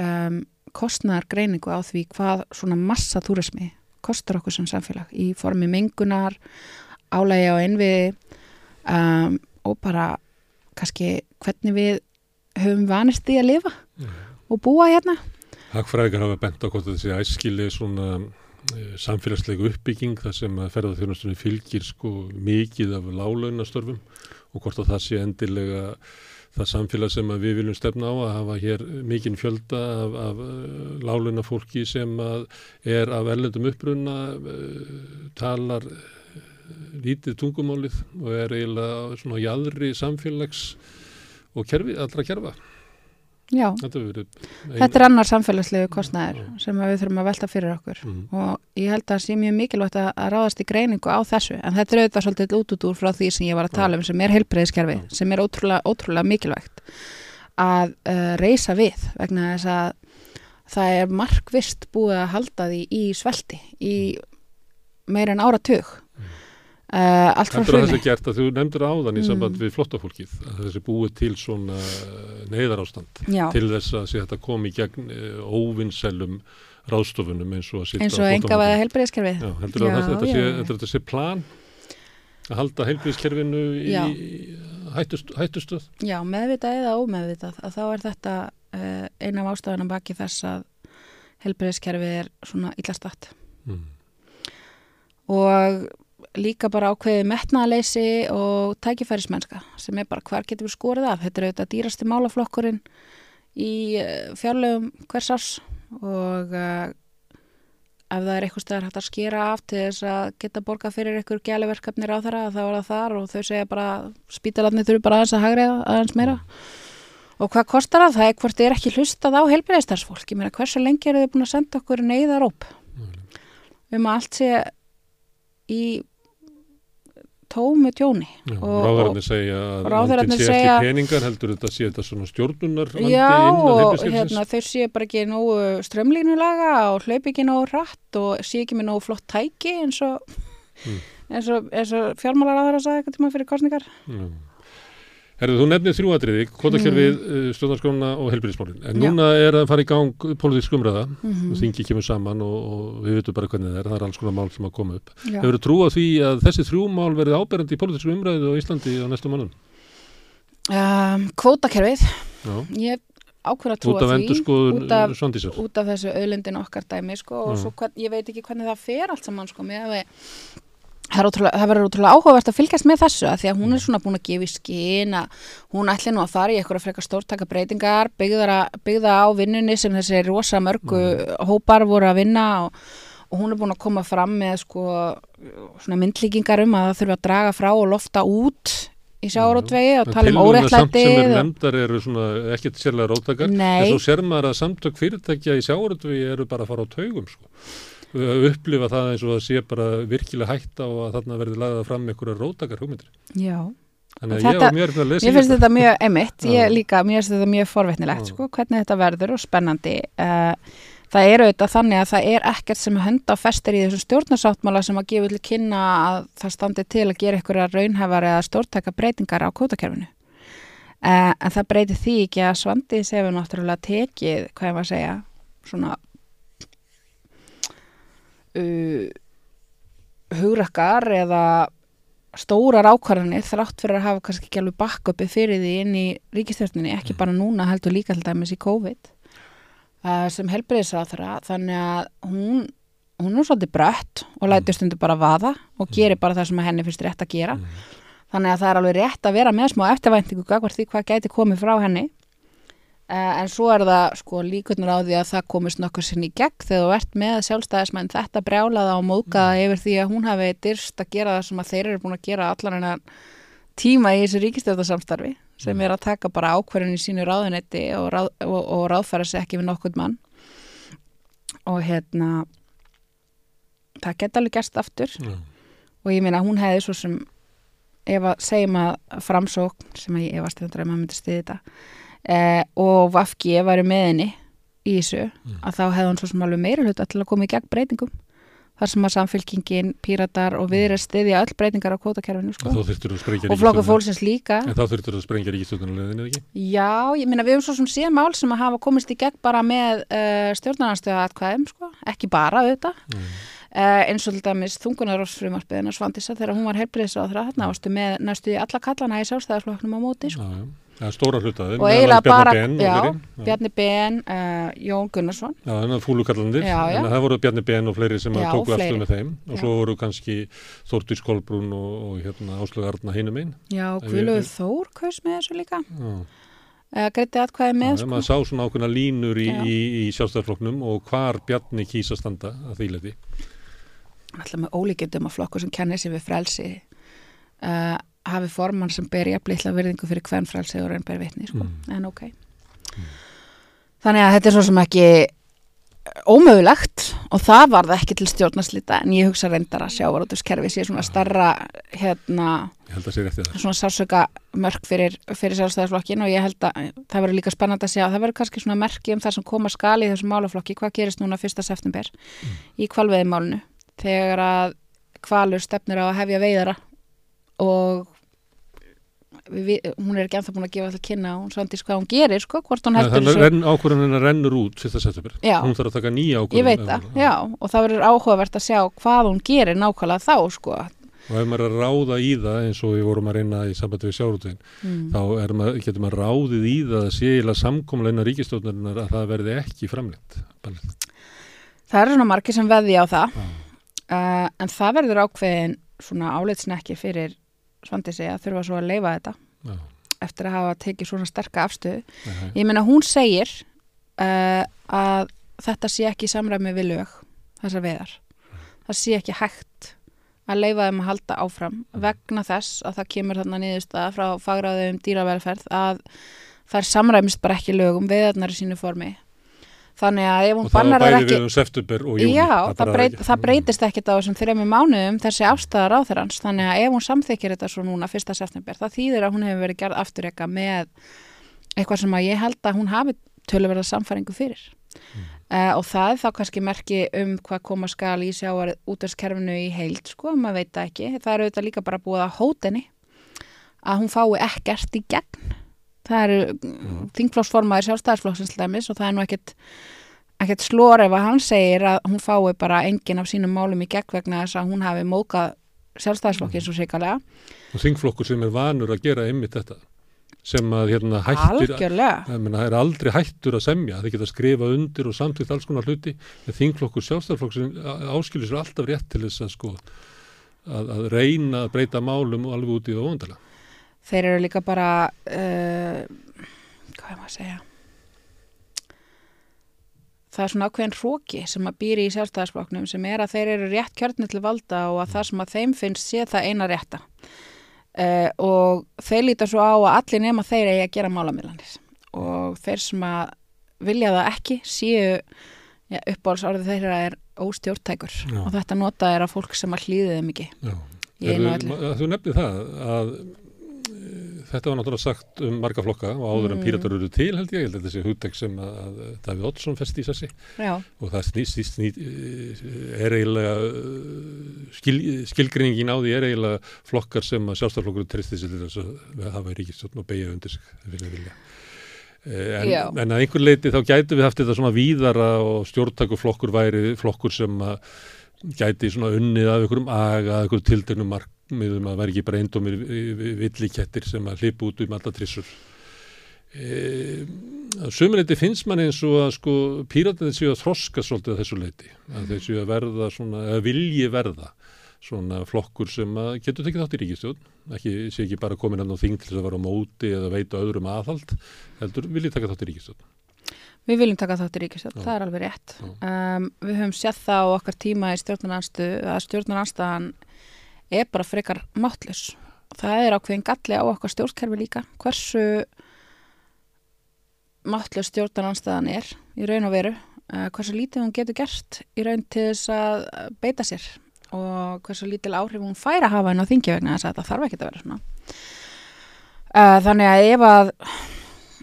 Speaker 2: um, kostnæðargreiningu á því hvað svona massa túrismi kostar okkur sem samfélag í formi mengunar, álægi á einviði um, og bara kannski hvernig við höfum vanist í að lifa
Speaker 1: Já.
Speaker 2: og búa hérna
Speaker 1: Hagfræðingar hafa bent á hvort sé æskili svona eh, samfélagslegu uppbygging þar sem að ferðarþjónastunni fylgir sko mikið af lálaunastörfum og hvort að það sé endilega það samfélag sem við viljum stefna á að hafa hér mikinn fjölda af, af eh, lálauna fólki sem er af erlendum uppruna, talar lítið tungumálið og er eiginlega svona jæðri samfélags og kerfi, allra kerfa.
Speaker 2: Já, þetta, ein... þetta er annar samfélagslegu kostnæður ja. sem við þurfum að velta fyrir okkur mm. og ég held að það sé mjög mikilvægt að, að ráðast í greiningu á þessu en þetta er auðvitað svolítið út út úr frá því sem ég var að tala um sem er heilbreyðiskerfi, ja. sem er ótrúlega, ótrúlega mikilvægt að uh, reysa við vegna þess að það er markvist búið að halda því í svelti í meira en áratug Uh, allt frá
Speaker 1: hrunni. Það er gert að þú nefndir áðan í mm. samband við flottafólkið að þessi búið til svona neyðar ástand
Speaker 2: Já.
Speaker 1: til þess að þetta komi gegn uh, óvinnselum ráðstofunum eins og að
Speaker 2: eins og enga veða helbriðskerfið
Speaker 1: heldur að þetta sé, þetta sé plan að halda helbriðskerfinu í hættust, hættustöð
Speaker 2: Já, meðvitað eða ómeðvitað að þá er þetta uh, eina af ástafunum baki þess að helbriðskerfið er svona illastætt mm. og líka bara ákveðið metnaðaleysi og tækifærismennska sem er bara hvar getur við skorið af. Þetta er auðvitað dýrasti málaflokkurinn í eh, fjárlegum hvers ás og uh, ef það er eitthvað stæðar hægt að skera af til þess að geta borga fyrir einhver gæliverkefnir á þeirra þá er það þar og þau segja bara spítalarnir þurfu bara aðeins að hagriða aðeins meira. Og hvað kostar það? Það er hvort þið er ekki hlustað á heilbreyðistarsfólk. Ég meina hversu lengi eru þið búin að senda okkur neyðaróp um að allt sé í tómu tjóni.
Speaker 1: Ráðararnir segja að ráðararnir sé segja, ekki peningar heldur þetta sé þetta svona stjórnunar
Speaker 2: Já og hérna, þau sé bara ekki nógu strömlínulaga og hlaup ekki nógu rætt og sé ekki með nógu flott tæki eins og, mm. og, og fjármálar aðra að sagja eitthvað tíma fyrir kostningar Já
Speaker 1: Herðu, þú nefnir þrjúadriði, kvotakerfið, mm. Eh, stjórnarskóna og helbyrðismálinn. En Já. núna er að fara í gang pólitísk umræða, mm -hmm. þingi kemur saman og, og við veitum bara hvernig það er, það er alls konar mál sem að koma upp. Já. Hefur þú trú á því að þessi þrjú mál verði áberandi í pólitísku umræðu á Íslandi á næstu mannum?
Speaker 2: Um, kvotakerfið, ég ákveður að trúa því
Speaker 1: út af,
Speaker 2: út af þessu auðlindin okkar dæmi sko, og svo, hvern, ég veit ekki hvernig það fer allt saman sko, með að við það verður útrúlega áhugavert að fylgjast með þessu að því að hún er svona búin að gefa í skín að hún ætli nú að fara í eitthvað frekar stórtaka breytingar byggða á vinnunni sem þessi rosa mörgu mm. hópar voru að vinna og, og hún er búin að koma fram með sko svona myndlíkingar um að það þurfa að draga frá og lofta út í sjárótvegi og tala um órettlæti
Speaker 1: sem er nefndar eru svona ekkert sérlega róttakar en svo sér maður að samtök fyrirtækja í sjárótvegi eru bara að fara á taugum sko upplifa það eins og það sé bara virkilega hægt á að þarna verði lagðað fram einhverja rótakar hugmyndir.
Speaker 2: Já.
Speaker 1: Þannig að þetta, ég að
Speaker 2: Mér finnst þetta mjög emitt, ég líka, mér finnst þetta mjög forvetnilegt, sko, hvernig þetta verður og spennandi. Uh, það er auðvitað þannig að það er ekkert sem hönda festir í þessum stjórnarsáttmála sem að gefa til kynna að það standi til að gera einhverja raunhefar eða stjórntæka breytingar á kótakerfinu. Uh, en það breytir því ekki að Svandi séu náttúrulega tekið, hvað ég var að segja, svona uh, hugrakkar eða stórar ákvarðanir þrátt fyrir að hafa kannski ekki alveg bakköpi fyrir því inn í ríkistjórninni, ekki mm. bara núna heldur líka til dæmis í COVID uh, sem helbriðisrað þeirra þannig að hún, hún er svolítið brött og lætur mm. stundu bara vaða og mm. gerir bara það sem henni finnst rétt að gera þannig að það er alveg rétt að vera með smá eftirvæntingu hvað, hvað gæti komið frá henni en svo er það sko líkunar á því að það komist nokkur sinn í gegn þegar þú ert með sjálfstæðismenn þetta brjálaða og mókaða mm. yfir því að hún hafi dyrst að gera það sem að þeir eru búin að gera allan en að tíma í þessu ríkistjóðarsamstarfi sem mm. er að taka bara ákverðin í sínu ráðunetti og, ráð, og, og ráðfæra sér ekki við nokkur mann og hérna það geta alveg gæst aftur mm. og ég meina hún hefði svo sem ef að segjum að framsókn sem ég efast að maður myndi stiði þetta eh, og Vafki var með henni í þessu mm. að þá hefði hann svo sem alveg meira hluta til að koma í gegn breytingum þar sem að samfélkingin, píratar og við erum stiðja öll breytingar á kvótakerfinu sko. og flokku fólksins líka
Speaker 1: En þá þurftur þú að sprengja ríkistöðunarleðinu, ekki?
Speaker 2: Já, ég minna við erum svo sem sé mál sem að hafa komist í gegn bara með uh, eh, stjórnarnarstöða atkvæðum, sko, ekki bara auðvitað mm. uh, eins og til dæmis þungunarósfrumarpiðina Svandisa þegar hún var það þarna ástu með næstu alla kallana í sjálfstæðarflokknum á móti, sko. Já, já
Speaker 1: ja, stóra hlutaði,
Speaker 2: og eiginlega bara
Speaker 1: Ben,
Speaker 2: já,
Speaker 1: og fleiri.
Speaker 2: Bjarni Ben, uh, Jón Gunnarsson
Speaker 1: Já, þannig að fúlukallandir,
Speaker 2: Já, já.
Speaker 1: en það voru Bjarni Ben og fleiri sem að
Speaker 2: Já,
Speaker 1: tóku
Speaker 2: fleiri.
Speaker 1: afstöð með þeim og
Speaker 2: Já.
Speaker 1: svo voru kannski Þórtís Kolbrún og, og hérna Áslögu Arna hinum einn.
Speaker 2: já, Guðlaugur Þór kaus með þessu líka
Speaker 1: Já,
Speaker 2: uh, greiti atkvæði með
Speaker 1: Já,
Speaker 2: sko.
Speaker 1: maður sá svona ákveðna línur í,
Speaker 2: Já.
Speaker 1: í, í sjálfstæðarflokknum og hvar Bjarni kýsa standa að því leiti.
Speaker 2: alltaf með ólíkjöndum að flokku sem kennir sér við frelsi uh, hafi formann sem ber jafnleitla virðingu fyrir hvern frelsi og raun ber vitni sko.
Speaker 1: Mm.
Speaker 2: en ok þannig að þetta er svo sem ekki ómögulegt og það var það ekki til stjórnarslita en ég hugsa reyndar að sjávarútuskerfi sé svona starra hérna
Speaker 1: Ég að
Speaker 2: svona sársöka mörk fyrir, fyrir sjálfstæðarflokkin og ég held að það verður líka spennandi að segja það verður kannski svona merki um það sem koma skali í þessum málaflokki, hvað gerist núna 1. september í kvalveiðimálinu þegar að kvalur stefnir á að hefja veiðara og við, hún er ekki ennþá búin að gefa alltaf kynna hún svandís hvað hún gerir sko, hvort hún heldur þessu
Speaker 1: renn, ákvörðan hennar rennur út fyrsta september.
Speaker 2: Já.
Speaker 1: Hún þarf að taka nýja
Speaker 2: veit það, já, og það verður áhugavert að sjá hvað hún gerir nákvæmlega þá sko
Speaker 1: Og ef maður er að ráða í það eins og við vorum að reyna í sambandi við sjálfrútin,
Speaker 2: mm.
Speaker 1: þá maður, getur maður ráðið í það að sé eiginlega samkomlega innan ríkistjóðnarinnar að það verði ekki framleitt.
Speaker 2: Það eru svona margir sem veði á það
Speaker 1: Já.
Speaker 2: uh, en það verður ákveðin svona álitsnekki fyrir svandísi að þurfa svo að leifa þetta
Speaker 1: Já.
Speaker 2: eftir að hafa tekið svona sterka afstöðu
Speaker 1: Nei.
Speaker 2: Ég meina hún segir uh, að þetta sé ekki samræmi við lög þessar veiðar. Það sé ekki hægt að leifa þeim að halda áfram vegna þess að það kemur þarna niðurstaða frá fagraðum dýravelferð að það er samræmist bara ekki lögum veiðarnar í sínu formi. Þannig að ef hún
Speaker 1: það
Speaker 2: bannar þær ekki...
Speaker 1: júni.
Speaker 2: Já, það, breyt, það breytist ekkit á þessum þrejum mánuðum þessi afstæðar á þeirrans þannig að ef hún samþykir þetta svo núna fyrsta september það þýðir að hún hefur verið gerð afturreka með eitthvað sem að ég held að hún hafi töluverða samfæringu fyrir. Uh, og það er þá kannski merki um hvað koma skal í sjáar útverskerfinu í heild sko, maður veit það ekki. Það er auðvitað líka bara búið að hótenni að hún fái ekkert í gegn það eru þingflóksformaður sjálfstæðarsflokksins til dæmis og það er nú ekkert ekkert slor ef að hann segir að hún fái bara engin af sínum málum í gegn vegna þess að hún hafi mókað sjálfstæðisflokki svo sikalega.
Speaker 1: Og þingflokkur sem er vanur að gera einmitt þetta sem að hérna hættir. Það er aldrei hættur að semja, þeir geta skrifa undir og samtíkt alls konar hluti, þingflokkur sjálfstæðarflokkur sem áskilur sér alltaf rétt til þess að sko að, að reyna að breyta málum og alveg út í það óvandalega.
Speaker 2: Þeir eru líka bara, uh, hvað er maður að segja, það er svona ákveðin hróki sem að býri í sjálfstæðisflokknum sem er að þeir eru rétt kjörnir til valda og að það sem að þeim finnst sé það eina rétta. Uh, og þeir líta svo á að allir nema þeir eigi að gera málamiðlanir. Og þeir sem að vilja það ekki séu ja, uppáhaldsárið þeirra er óstjórntækur. Og þetta nota er að fólk sem að hlýði þeim ekki.
Speaker 1: Þú nefnir það að þetta var náttúrulega sagt um marga flokka og áður en
Speaker 2: Mm.
Speaker 1: píratar eru til held ég, ég held að þessi hugtek sem að, að Davíð Oddsson festi í sessi og það snýst, snýst, snýst er eiginlega uh, skil, skilgreiningin á því er eiginlega flokkar sem að sjálfstæðarflokkur tristi sér til þess að hafa ríkistjórn og beigja undir sig vilja vilja. Eh, En, en að einhver leiti þá gætu við haft þetta svona víðara og stjórntakuflokkur væri flokkur sem að gæti svona unnið af einhverjum aga, af einhverjum tilteknum markmiðum að væri ekki bara eindómir villikettir sem að hlipa út um alla trissur. E, Sumuleiti finnst mann eins og að sko píratinni séu að þroska svolítið að þessu leiti, að þeir séu að verða svona, eða vilji verða svona flokkur sem að getur tekið þátt í ríkistjórn, ekki, sé ekki bara komin hann á þing til þess að vera á móti eða veita öðrum aðhald, heldur vilji taka þátt í ríkistjórn.
Speaker 2: Við viljum taka þátt í ríkistjórn, það er alveg rétt. Um, við höfum séð það á okkar tíma í stjórnarnanstu að stjórnarnanstaðan er bara frekar máttlis. Það er ákveðin galli á okkar stjórnkerfi líka. Hversu máttlis stjórnarnanstaðan er í raun og veru, uh, hversu lítið hún getur gert í raun til þess að beita sér og hversu lítil áhrif hún fær að hafa inn á þingi vegna þess að það þarf ekki að vera svona. Uh, þannig að ef að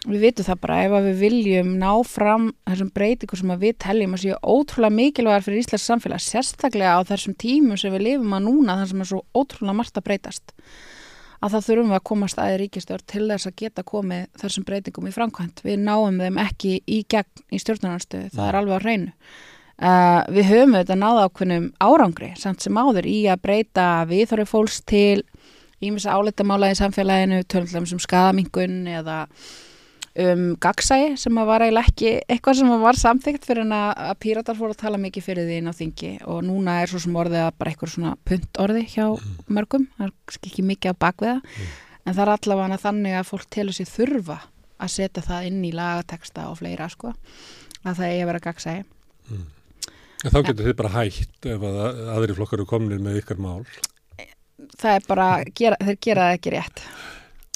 Speaker 2: við vitum það bara, ef við viljum ná fram þessum breytingu sem við teljum að séu ótrúlega mikilvægar fyrir Íslands samfélag, sérstaklega á þessum tímum sem við lifum að núna, þar sem er svo ótrúlega margt að breytast, að það þurfum við að koma staði ríkistjórn til þess að geta komið þessum breytingum í framkvæmt. Við náum þeim ekki í gegn í stjórnarnarstöðu, það er alveg á hreinu. Uh, við höfum þetta náða ákveðnum árangri samt sem áður í að breyta viðhorfi fólks til ímis álitamála í samfélaginu, tölum um skadamingun eða um gagsæi sem að var eiginlega ekki eitthvað sem var samþygt fyrir en að, píratar fóru að tala mikið fyrir því inn á þingi. Og núna er svo sem orðið að bara eitthvað svona punt orði hjá mörgum, það er ekki mikið á bakveða en það er allavega þannig að fólk telur sér þurfa að setja það inn í lagateksta og fleira sko, að það eigi að vera gagsæi
Speaker 1: En þá getur þið bara hægt ef að aðri flokkar eru komnir með ykkar mál.
Speaker 2: það er bara, gera, þeir gera það ekki rétt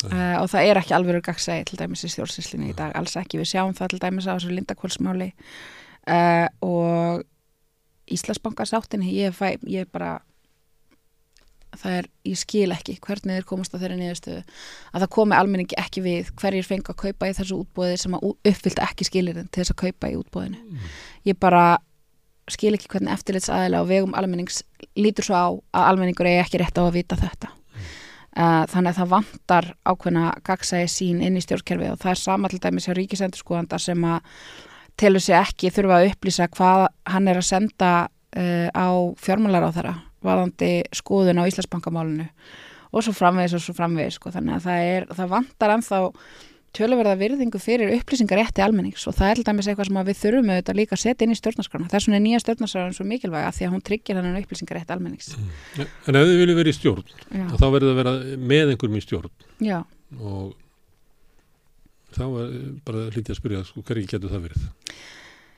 Speaker 2: uh, og það er ekki alveg gagsæði til dæmis í stjórnsýslinni í dag alls ekki, við sjáum það til dæmis á þessu lindakvölsmáli uh, og Íslandsbankasáttinni ég, fæ, ég bara það er, ég skil ekki hvernig þeir komast á þeirri niðurstöðu. Að það komi almenningi ekki við hverjir fengi að kaupa í þessu útbóði sem að uppfylta ekki skilirinn til þess að kaupa í útbóðinu ég bara skil ekki hvernig eftirlits aðeila og vegum almennings lítur svo á að almenningur eigi ekki rétt á að vita þetta þannig að það vantar ákveðna gagsæði sín inn í stjórnkerfi og það er sama til dæmis hjá ríkisendurskóðanda sem að telur sig ekki þurfa að upplýsa hvað hann er að senda uh, á fjármálar á þeirra varðandi skoðun á Íslandsbankamálinu og svo framvegis og svo framvegis sko. þannig að það, er, það vantar ennþá töluverða virðingu fyrir upplýsingar rétti almennings og það er til dæmis eitthvað sem við þurfum auðvitað líka að setja inn í stjórnarskrana þess vegna er nýja stjórnarskrana svo mikilvæga því að hún tryggir hennan upplýsingar rétti almennings
Speaker 1: Mm. En ef þið viljið vera í stjórn,
Speaker 2: Já,
Speaker 1: þá verður það að vera með einhverjum í stjórn
Speaker 2: já.
Speaker 1: og þá er bara hlítið að spyrja sko, hverju getur það verið?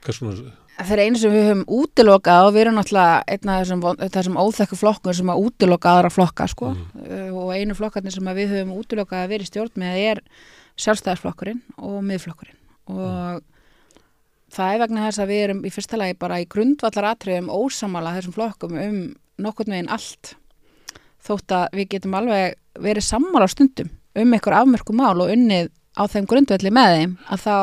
Speaker 1: Svona,
Speaker 2: Það er einu sem við höfum útilokað og við erum náttúrulega einn af þessum, þessum óþekku flokkur sem að útiloka aðra flokka sko.
Speaker 1: Mm.
Speaker 2: og einu flokkarnir sem við höfum útilokað að vera í stjórn með er sjálfstæðarsflokkurinn og miðflokkurinn. Og það er vegna þess að við erum í fyrsta lagi bara í grundvallar atriðum ósamala þessum flokkum um nokkurn veginn allt. Þótt að við getum alveg verið sammála á stundum um einhver afmörku mál og unnið á þeim grundvalli með þeim að þá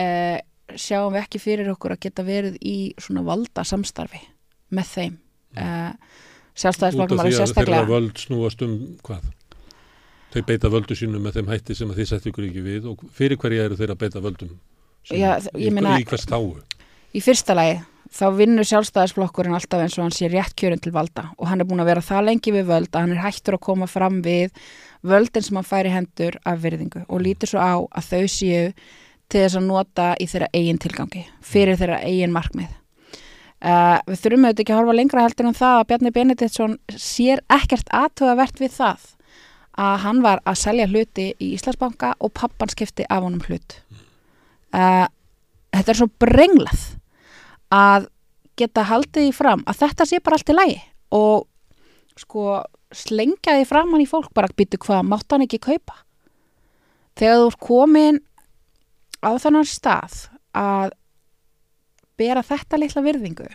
Speaker 2: eh, sjáum við ekki fyrir okkur að geta verið í svona valda samstarfi með þeim. Eh,
Speaker 1: út
Speaker 2: sjálfstæðisflokkum
Speaker 1: af
Speaker 2: alveg
Speaker 1: því að þeirra
Speaker 2: sérstaklega.
Speaker 1: völd snúast um hvað? Þau beita völdu sínum með þeim hætti sem þið settu ykkur ekki við og fyrir hverja eru þeirra að beita völdum sínum?
Speaker 2: Já, ég meina-
Speaker 1: í hvers þáu?
Speaker 2: í fyrsta lagi þá vinnur sjálfstæðisflokkurinn alltaf eins og hann sé rétt kjörinn til valda og hann er búin að vera það lengi við völd að hann er hættur að koma fram við völdin sem hann fær í hendur af virðingu og lítur svo á að þau séu til þess að nota í þeirra eigin tilgangi fyrir þeirra eigin markmið uh, við þurfum auðvitað ekki að horfa lengra heldur en það að Bjarni Benediktsson sér ekkert aðtugavert við það að hann var að selja hluti í Íslandsbanka og pappan skipti af honum hlut. Uh, þetta er svo brenglað að geta haldið því fram að þetta sé bara allt í lagi og sko slengja því fram hann í fólk bara býtu hvað, mátt hann ekki kaupa? Þegar þú ert komin á þannig stað að bera þetta litla virðingu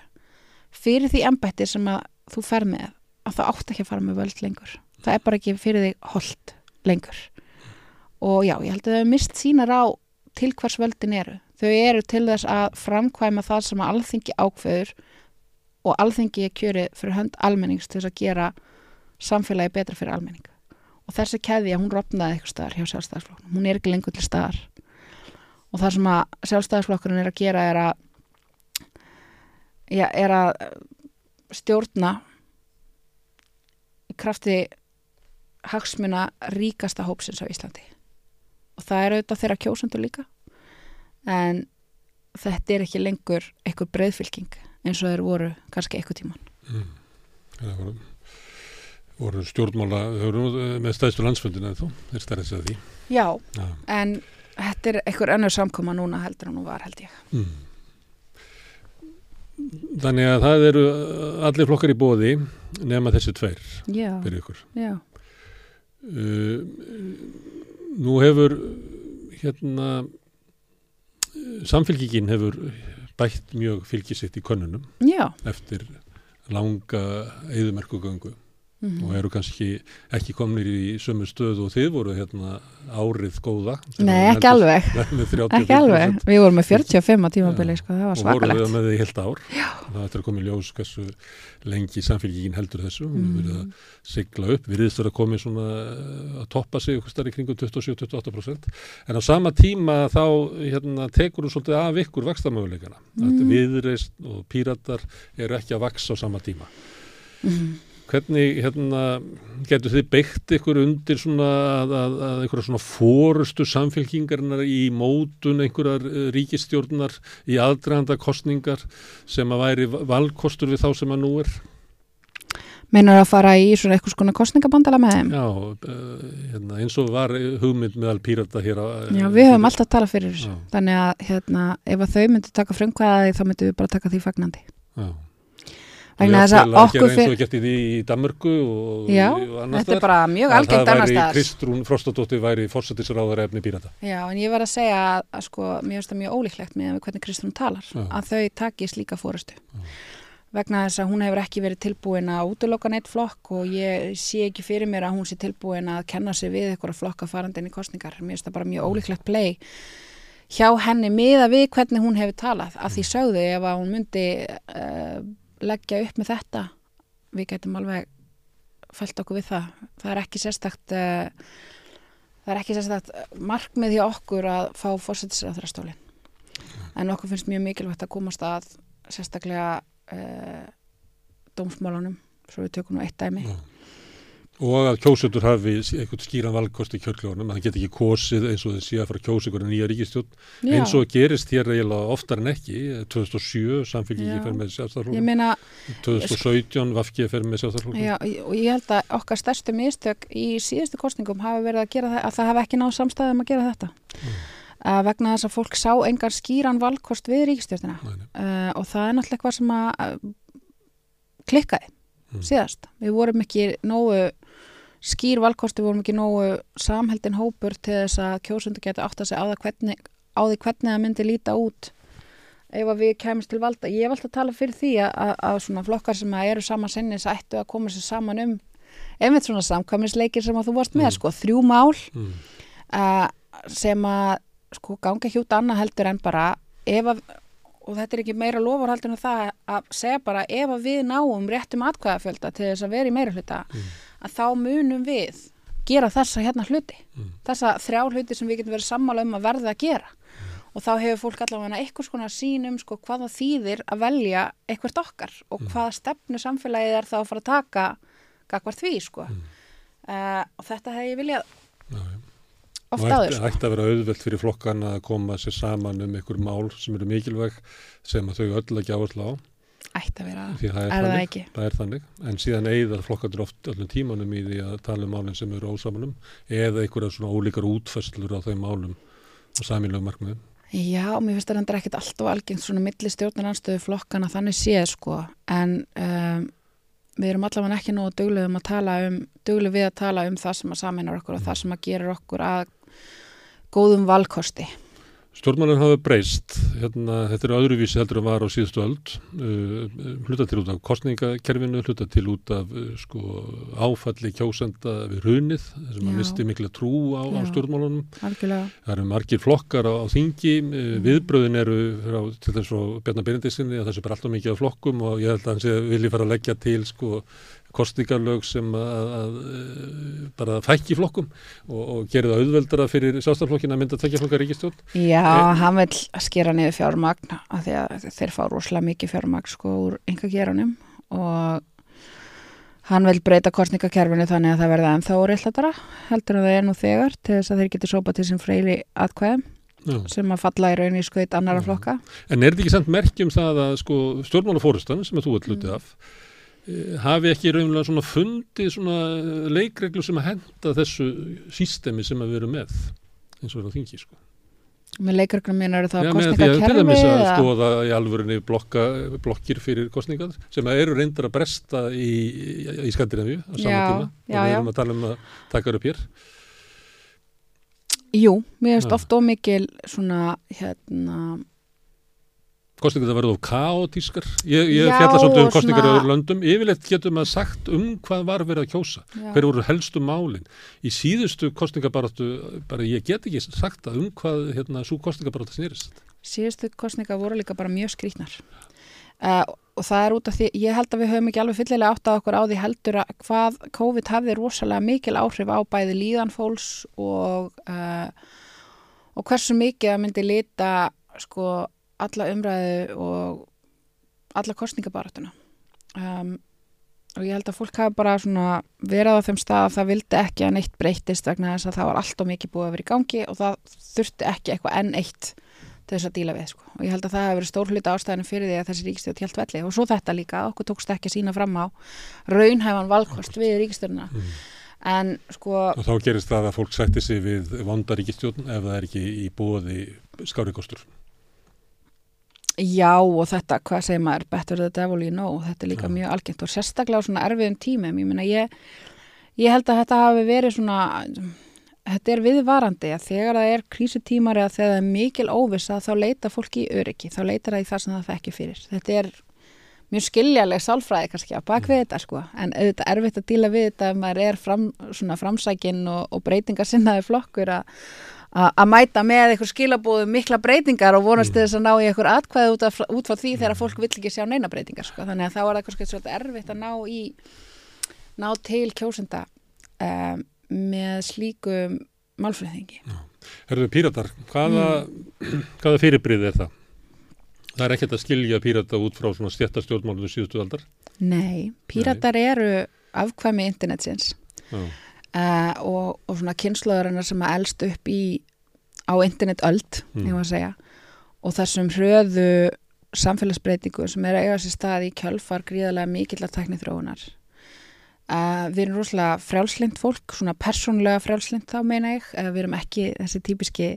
Speaker 2: fyrir því embætti sem að þú fer með að það átt ekki að fara með völd lengur það er bara ekki fyrir þig holdt lengur. Og já, ég held að þau hefur mist sínar á til hvers völdin eru. Þau eru til þess að framkvæma það sem að alþingi ákveður og alþingi er kjörið fyrir hönd almennings til þess að gera samfélagi betra fyrir almenning. Og þessi keðja hún rofnaði eitthvað staðar hjá sjálfstæðisflokknum. Hún er ekki lengur til staðar. Og það sem að sjálfstæðisflokkurinn er að gera er að já, er að stjórna krafti hagsmuna ríkasta hópsins á Íslandi og það er auðvitað þeirra kjósundur líka en þetta er ekki lengur eitthvað breyðfylking eins og þeir voru kannski eitthvað tíman
Speaker 1: Mm. Það voru, voru stjórnmála, voru með stæðstu landsfundin eða þú, þeir stærðis að því.
Speaker 2: Já,
Speaker 1: Já.
Speaker 2: en þetta er eitthvað önnur samkoma núna heldur en nú var held ég
Speaker 1: Mm. Þannig að það eru allir flokkar í bóði nema þessi tveir
Speaker 2: Já,
Speaker 1: fyrir ykkur.
Speaker 2: já,
Speaker 1: nú hefur hérna samfélkingin hefur bætt mjög fylgið sitt í könnunum
Speaker 2: já.
Speaker 1: eftir langa eðumerkugöngu
Speaker 2: mhm.
Speaker 1: og eru kannski ekki komnir í sömu stöðu og þið voru hérna árið góða
Speaker 2: Nei, ekki alveg,
Speaker 1: með- með 35%
Speaker 2: ekki alveg Við vorum með 45 á tímabili, sko, það var
Speaker 1: og voru
Speaker 2: svakalegt
Speaker 1: við með því heilt ár Já. það ættir að koma í ljós hversu lengi samfélgíkin heldur þessu
Speaker 2: Mm.
Speaker 1: hefur verið að sigla upp virðist verið að komi svona eh, að toppa sig eitthvað starf í kringum 27-28% en á sama tíma þá hérna, tekur hún svolítið af ykkur vakstamöguleikana mm.
Speaker 2: Mm.
Speaker 1: viðreist og píratar eru ekki að vaksa á sama tíma
Speaker 2: Mhm.
Speaker 1: Hvernig hérna, getur þið beitt ykkur undir svona að, að, að einhverja svona fórustu samfélkingarinnar í mótun einhverjar eh, ríkistjórnar í aðdraganda kostningar sem að væri valkostur við þá sem að nú er?
Speaker 2: Meinar að fara í svona eitthvað svona kostningabandala með þeim?
Speaker 1: Já, uh, hérna, eins og var hugmynd meðal pírata hér á...
Speaker 2: Já, við höfum alltaf talað fyrir þessu. Þannig að hérna, ef að þau myndu taka frumkvæðaði þá myndu við bara taka því fagnandi.
Speaker 1: Já.
Speaker 2: Vegna þess að okkur
Speaker 1: fyrir... eins og gett í því í Danmörku og,
Speaker 2: Já,
Speaker 1: og
Speaker 2: þetta er bara mjög algengt annar staðar.
Speaker 1: Það væri Kristrún Frostadóttir væri fórsættisráðar efni pírata.
Speaker 2: Já, en ég var að segja að, sko, mér finnst það mjög ólíklegt með hvernig Kristrún talar, Já. að þau taki slíka fórustu. Já vegna þess að hún hefur ekki verið tilbúin að útloka neitt flokk og ég sé ekki fyrir mér að hún sé tilbúin að kenna sig við eitthvað flokka farandin í kostningar. Mér finnst það bara mjög ólíklegt play hjá henni miða við hvernig hún hefur talað. Að því sögðu ef að hún myndi uh, leggja upp með þetta, við getum alveg fælt okkur við það. Það er ekki sérstakt, uh, það er ekki sérstakt markmið hjá okkur að fá fórsetisraðrastólinn. En okkur finnst mjög mikilvægt að komast að sérstaklega uh, dómsmálunum svo við tökum nú eitt dæmi Já.
Speaker 1: Og að kjósutur hafi eitthvað skýran valkost í kjörkljónum að það get ekki kosið eins og þessi að fara að kjósa ykkur nýja ríkistjón eins og gerist hér eiginlega oftar en ekki. 2007 samfélgiki fer með sjálfstæðarflókun 2017 Vafki fer með sjálfstæðarflókun
Speaker 2: og ég held að okkar stærstu mistök í síðustu kostningum hafi verið að gera það að það hafi ekki náð samstæðum að gera þetta. Mm. Uh, vegna þess að fólk sá engar skýran valkost við ríkistjórnina uh, og það er náttúrulega skýr valkosti, vorum ekki nógu samheldin hópur til þess að kjósundu geta átt að segja á, hvernig, á því hvernig það myndi líta út ef við kemumst til valda. Ég hef alltaf talað fyrir því að, að svona flokkar sem eru saman sinnis ættu að koma sér saman um einmitt svona samkvæmisleikir sem að þú varst með, mm. sko, þrjú mál mm. uh, sem að sko ganga hjút annað heldur en bara ef að, og þetta er ekki meira en það að segja bara ef að við náum réttum atkvæðafjölda til þess að vera í meira hluta mm. Að þá munum við gera þessa hérna hluti mm. þessa þrjá hluti sem við getum verið sammála um að verða að gera mm. og þá hefur fólk allavega eitthvað svona sínum sko hvaða þýðir að velja eitthvað okkar og mm. hvaða stefnu samfélagið er þá að fara að taka gagvar því sko uh, og þetta hef ég viljað Já, oft áður.
Speaker 1: Það ætti að vera auðvelt fyrir flokkan að koma sér saman um einhver mál sem eru mikilvæg sem að þau öll ekki áherslu á.
Speaker 2: Ætti að vera,
Speaker 1: það er, er það ekki. Það er þannig, en síðan eigðar flokkandur oft öllum tímanum í því að tala um málinn sem eru ósamanum eða einhverja svona ólíkar útfæslur á þau málum og samílegu markmiðum.
Speaker 2: Já, mér finnst það ekkert allt og algengt svona milli stjórnarnanstöðu flokkana þannig séð sko, en um, við erum allavega ekki nógu duglega um að tala um, duglega við að tala um það sem að saminar okkur og það sem að gera okkur að góðum valkosti.
Speaker 1: Stjórnmálinn hafa breyst, hérna, þetta eru öðruvísi heldur að var á síðustu öld, uh, hluta til út af kostningakerfinu, hluta til út af uh, sko, áfalli kjósenda við runið, þessum að misti mikla trú á, á stjórnmálunum.
Speaker 2: Algjörlega.
Speaker 1: Það eru margir flokkar á, á þingi, uh, mm. viðbröðin eru frá, til þess að Bjarnar Byrjandinsinni að þessu er alltaf mikið af flokkum og ég held að hans vilji fara að leggja til sko kostningarlög sem að, að bara fækki flokkum og, og gerir það auðveldara fyrir sástaflokkin að mynda að tekja flokkar ríkistjórn.
Speaker 2: Já, e hann vil skera niður fjármagn af því að þeir fá rosalega mikið fjármagn sko úr ynga geranum og hann vil breyta kostningakerfinu þannig að það verða ennþá orðillatara heldur að það er nú þegar til þess að þeir geti sópa til sem freyli atkvæðum Já. sem að falla í rauninni skoðið annara flokka.
Speaker 1: En er þetta ekki samt merkjum það að sko stjórnmálafórustan sem að þú ert lutið af Eh, hafi ekki raunlega svona fundið svona eh, leikreglu sem að henda þessu sístemi sem að vera með eins og það þingi sko.
Speaker 2: Með leikreglum minn eru það kostningakerfi? Já, til dæmis
Speaker 1: að skoða í alvörinni blokka, blokkir fyrir kostningar sem eru reyndar að bresta í, í, í Skandinavíu á saman já, tíma já, og við erum að tala um að taka upp hér.
Speaker 2: Jú, mér finnst ofta ómikil svona hérna
Speaker 1: kostningar það verður of kaotískar. Ég, ég fjalla svolítið um kostningar í öðru löndum. Yfirleitt getum að sagt um hvað var verið að kjósa Já. hver voru helstu málin. Í síðustu kostningabaratu bara ég get ekki sagt að um hvað hérna svo kostningabaratu snýrist
Speaker 2: síðustu kostningar voru líka bara mjög skrítnar uh, og það er út af því ég held að við höfum ekki alveg fyllilega átt að okkur á því heldur að hvað COVID hafði rosalega mikil áhrif á bæði líðanfóls og uh, og hversu mikið að myndi lita sko alla umræðu og alla kostningabaratuna um, og ég held að fólk hafi bara svona verið á þeim stað að það vildi ekki að neitt breytist vegna þess að það var allt og mikið búið að vera í gangi og það þurfti ekki eitthvað enn eitt til þess að díla við sko. og ég held að það hefur verið stór hluta ástæðinu fyrir því að þessi ríkistjóð hjælt velli og svo þetta líka, okkur tókst ekki að sína fram á raunhæfan valkost við ríkistjóðuna
Speaker 1: Mm.
Speaker 2: en sko
Speaker 1: Og þá gerist það að fólk sætti sig við vondaríkistjórn ef það er ekki í búiði skárikostur.
Speaker 2: Já og þetta, hvað segir maður, better the devil you know, þetta er líka mjög algengt og sérstaklega á svona erfiðum tímum, ég meina ég, ég held að þetta hafi verið svona, þetta er viðvarandi að þegar það er krísutímar eða þegar það er mikil óvissa þá leita fólki í öryggi, þá leitar það í það sem það fekki fyrir. Þetta er mjög skiljaleg sálfræði kannski á bakvið þetta sko, en auðvitað erfitt að díla við þetta ef maður er fram, svona framsækin og, og breytingarsinnaði flokkur að að mæta með eitthvað skilabóðu mikla breytingar og vonast til þess að ná í eitthvað atkvæði út, af, út frá því þegar fólk vill ekki sjá neina breytingar sko. þannig að þá er það svolítið erfitt að ná í ná til kjósenda um, með slíkum málflutningi.
Speaker 1: Herðu píratar, hvaða, hvaða fyrirbrið er það? Það er ekkert að skilja pírata út frá svona stjættastjórnmálunum síðustu aldar.
Speaker 2: Nei, píratar eru afkvæmi internetsins
Speaker 1: Já.
Speaker 2: Uh, og, og svona kynnslóðurinnar sem að elst upp í á internetöld,
Speaker 1: Mm.
Speaker 2: ég var að segja. Og þessum hröðu samfélagsbreytingu sem er að eiga sér stað í kjölfar gríðarlega mikill að tekni þróunar uh, við erum rosalega frjálslind fólk, svona persónlega frjálslind þá meina ég, uh, við erum ekki þessi típiski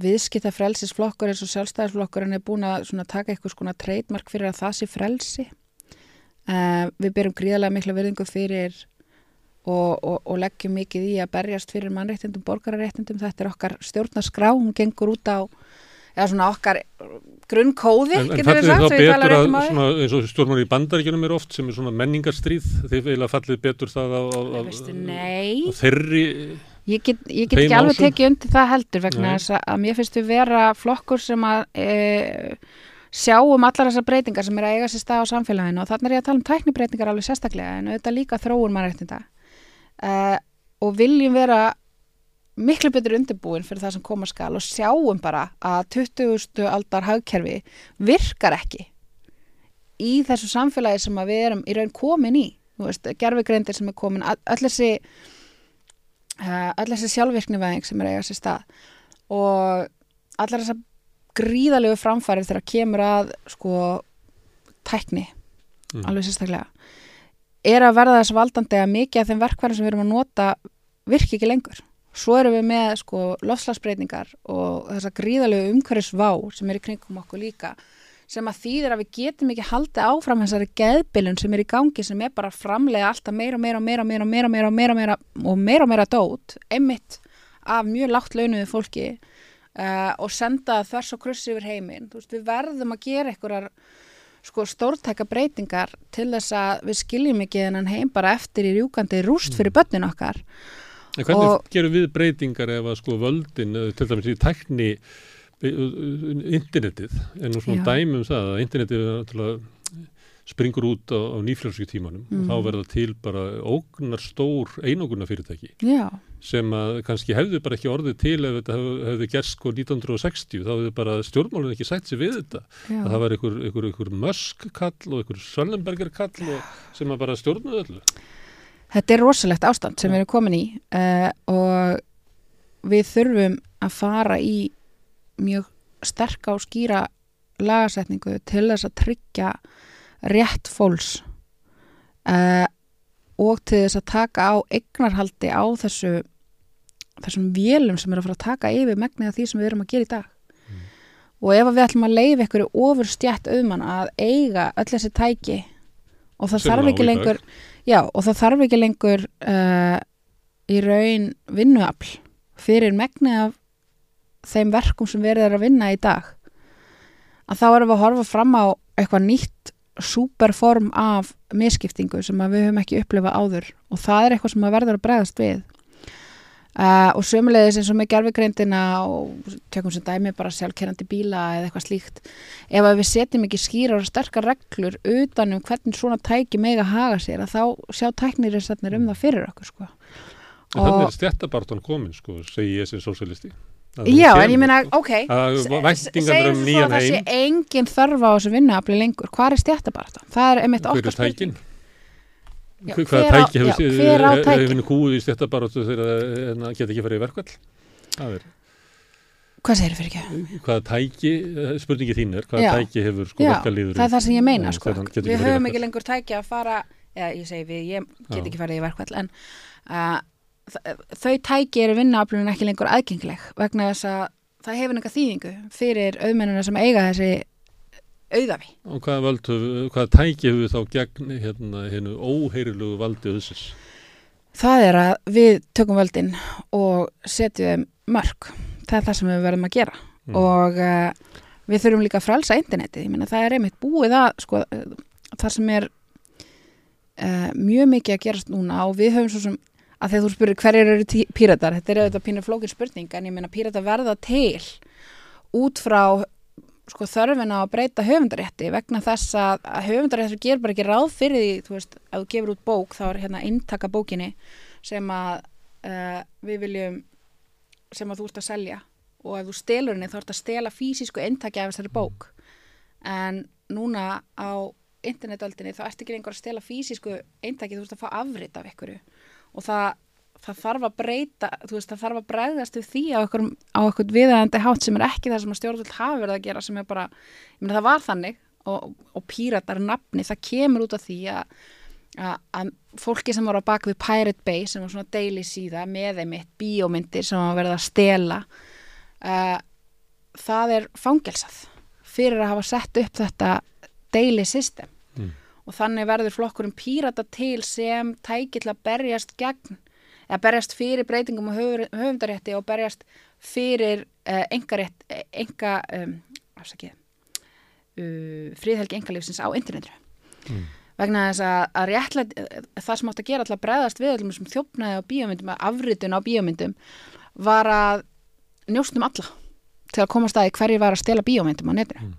Speaker 2: viðskipta frelsisflokkur eins og sjálfstæðisflokkurinn er búin að svona taka eitthvað skona treytmark fyrir að það sé frelsi. Uh, við berum gríðarlega mikla virðingu fyrir og, og, og leggjum mikið í að berjast fyrir mannréttindum, borgararéttindum. Þetta er okkar stjórnarskrá, hún gengur út á eða svona okkar grunnkóði,
Speaker 1: En, en fallið
Speaker 2: sagt
Speaker 1: þá betur að, svona, eins og stjórnmál í bandaríkjunum er oft sem er svona menningarstríð, þeir eiginlega fallið betur það á, á, á, á þeirri,
Speaker 2: ég get, ég get ekki alveg tekið undir það heldur vegna þess að- mér finnst við vera flokkur sem að e, sjáum allar þessar breytingar sem er að eiga sér stað á samfélaginu. Og þannig er ég að tala um tæknibreytingar alveg sérstaklega en auðvitað líka þróun mannréttinda uh, og viljum vera miklu betur undirbúin fyrir það sem koma skal og sjáum bara að 20. aldar hagkerfi virkar ekki í þessu samfélagi sem við erum í raun komin í gerfugreindir sem er komin öll þessi öll þessi sjálfvirknivæðing sem er eiga sér stað og allar þessar gríðalegu framfærir þegar kemur að sko tækni,
Speaker 1: Mm.
Speaker 2: alveg sérstaklega er að verða þess valdandi að mikið af þeim verkværum sem við erum að nota virki ekki lengur. Svo erum við með sko lofslagsbreytingar og þessa gríðalegu umhverfisvá sem er í kringum okkur líka sem að þýðir að við getum ekki haldið áfram þessari geðbilun sem er í gangi sem er bara framlega alltaf meira og meira og meira og meira og meira og meira og meira, meira og meira og meira dót, einmitt af mjög lágt launuðu fólki uh, og senda þvers og krussi yfir heiminn. Þú veist, við verðum að gera einhverjar sko stórtæka breytingar til þess að við skiljum ekki þennan heim bara eftir í rjúkandi rúst fyrir börnin okkar.
Speaker 1: En hvernig
Speaker 2: Og-
Speaker 1: gerum við breytingar ef að sko völdin, eh, til dæmis í tækni eh, internetið, en nú svona
Speaker 2: Já.
Speaker 1: dæmi um það að internetið er springur út á, á nýfljósku tímanum og þá verða til bara ógnar stór einoguna fyrirtæki
Speaker 2: Já,
Speaker 1: sem að kannski hefðu bara ekki orðið til ef þetta hefði gerst sko 1960 þá hefðu bara stjórnmálun ekki sætt sér við þetta.
Speaker 2: Já.
Speaker 1: að það var einhver, einhver, einhver Musk kall og einhver Söllenberger kall og, sem að bara stjórnuðu öllu.
Speaker 2: Þetta er rosalegt ástand sem við erum komin í uh, og við þurfum að fara í mjög sterka og skýra lagasetningu til þess að tryggja rétt fólks uh, og til þess að taka á eignarhaldi á þessu þessum vélum sem eru að fara að taka yfir megnið af því sem við erum að gera í dag. Og ef við ætlum að leifa ykkur ofur stjætt auðmann að eiga öll þessi tæki og það
Speaker 1: Sem
Speaker 2: þarf ekki lengur já, og það þarf ekki lengur uh, í raun vinnuafl fyrir megnið af þeim verkum sem verið er að vinna í dag að þá erum við að horfa fram á eitthvað nýtt súperform af misskiptingu sem að við höfum ekki upplifað áður og það er eitthvað sem að verður að bregðast við. Uh, og sömulegis eins og með gerfigreindina og tökum sem dæmi bara sjálfkerrandi bíla eða eitthvað slíkt ef að við setjum ekki skýrar og sterkar reglur utan um hvernig svona tæki mega haga sér að þá sjá tæknir um það fyrir okkur sko.
Speaker 1: En þannig er stjættabartan komin, sko, segi ég sem sósalisti, að hún
Speaker 2: Já, en ég
Speaker 1: sko.
Speaker 2: ok,
Speaker 1: Að væntingarnar
Speaker 2: segjum
Speaker 1: um
Speaker 2: svo að það sé engin þörf á þessu vinnuafli lengur. Hvað er stjættabarta? Það er einmitt okkar
Speaker 1: tækin?
Speaker 2: Já,
Speaker 1: Hver-
Speaker 2: á-
Speaker 1: tæki
Speaker 2: hver á tækin?
Speaker 1: hefur kúið í stéttabaróttu þegar það geta ekki farið í verkvall? Það er,
Speaker 2: Hvað segir fyrir ekki?
Speaker 1: hvaða tæki, eh, spurningi þín er, hvaða tæki hefur sko
Speaker 2: Já,
Speaker 1: verkalýður?
Speaker 2: það er það sem ég meina, sko. Við höfum ekki lengur tæki að fara, eða ég segi við, ég get ekki farið í verkvall, en þ- þau tæki eru vinnuaflun ekki lengur aðgengileg vegna þess að það hefur nefnga þýðingu fyrir auðmennina sem eiga þessi auðafi.
Speaker 1: Og hvaða, völd, höfu- hvaða tæki hefur þá gegn hérna, hennu óheyrilegu valdi öðsins?
Speaker 2: Það er að við tökum völdin og setjum mörg. Það er það sem við verðum að gera.
Speaker 1: Mm.
Speaker 2: Og uh, við þurfum líka að frelsa internetið. Ég meina það er einmitt búið að, sko, uh, það sem er uh, mjög mikið að gerast núna og við höfum svo sem, að þegar þú spyrir hverjir eru píratar, þetta er auðvitað pínur flókin spurning, en ég meina píratar verða til út frá sko þörfina að breyta höfundarétti vegna þess að, höfundaréttur ger bara ekki ráð fyrir því, þú veist, að þú gefur út bók þá er hérna eintaka bókinni sem að uh, við viljum sem að þú ert að selja. Og ef þú stelur henni þá ert að stela fysisku eintaki af þessari bók. En núna á internetöldinni þá ert ekki lengur að stela fysisku eintaki, þú ert að fá afrit af ykkur og það, það þarf að breyta veist, það þarf að breyðast við því á okkur, viðæðandi hátt sem er ekki það sem stjórnvöld hafi verið að gera sem er bara, ég meina það var þannig og, og píratar nafni, það kemur út af því að að, að fólki sem voru á bak við Pirate Bay sem var svona daily síða með einmitt bíómyndir sem var verið að stela uh, það er fangelsað fyrir að hafa sett upp þetta daily system. Og þannig verður flokkurum pírata til sem tæki til að berjast gegn eða berjast fyrir breytingum og höfundarétti og berjast fyrir uh, engarétt, enga um, afsakið uh, fríðhelgi engalífsins á internetinu
Speaker 1: Mm.
Speaker 2: vegna þess að, að réttlæt, það sem átt að gera alltaf bregðast við allum sem þjófnaði á bíómyndum að afritun á bíómyndum var að njóstum alla til að komast að hverju var að stela bíómyndum á netinu
Speaker 1: Mm.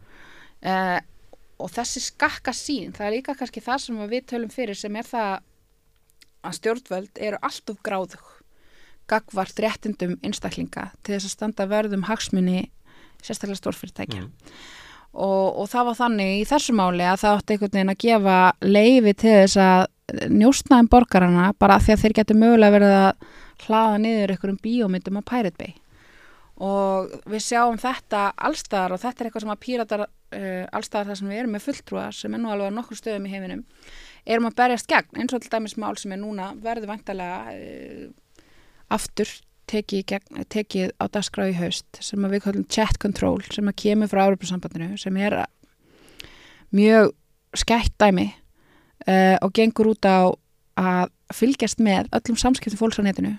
Speaker 2: uh, og þessi skakka sín það er líka kannski það sem við tölum fyrir sem er það að stjórnvöld eru alltof gráðug gagvart réttindum einstaklinga til þess að standa vörðum hagsmunni sérstaklega stórfyrirtækja
Speaker 1: Mm.
Speaker 2: og, og það var þannig í þessu máli að það átti einhvern veginn að gefa leifi til þess að njóstna um borgarana bara því að þeir getur mögulega verið að hlaða niður einhverjum bíómyndum á Pirate Bay og við sjáum þetta allstaðar og þetta er eitthvað sem að píratar uh, allstaðar þar sem við erum með fulltrúa sem er nú alveg á nokkur stöðum í heiminum erum að berjast gegn. Eins og til dæmis mál sem er núna verður vantalega uh, aftur tekið, gegn, tekið á dagskrá í haust sem við kallum chat control sem að kemur frá Europasambandinu sem er mjög skætt dæmi uh, og gengur út á að fylgjast með öllum samskiptum fólks á netinu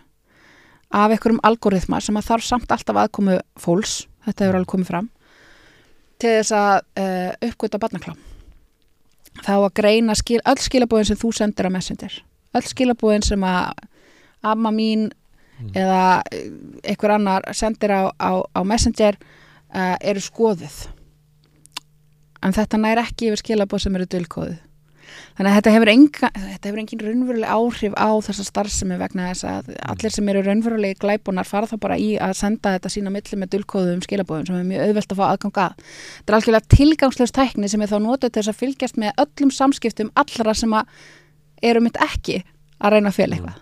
Speaker 2: af einhverjum algoritma sem að þarf samt alltaf aðkomu fólks, þetta hefur alveg komið fram til þess að uh, uppgöta barnaklám. Þá að greina skil, öll skilabúðin sem þú sendir á Messenger. Öll skilabúðin sem að amma mín eða eh, einhver annar sendir á, á, á Messenger uh, eru skoðuð. En þetta nær ekki yfir skilabúð sem eru dulkóðuð þannig að þetta hefur, enga, þetta hefur engin raunveruleg áhrif á þessa starfsemi vegna þess að allir sem eru raunverulegi glæbunar fara þá bara í að senda þetta sína milli með dulkóðum skilabúðum sem er mjög auðvelt að fá aðgang að. Þetta er algjörlega tilgangslega tækni sem er þá notið til þess að fylgjast með öllum samskiptum allra sem eru mitt ekki að reyna að fela eitthvað.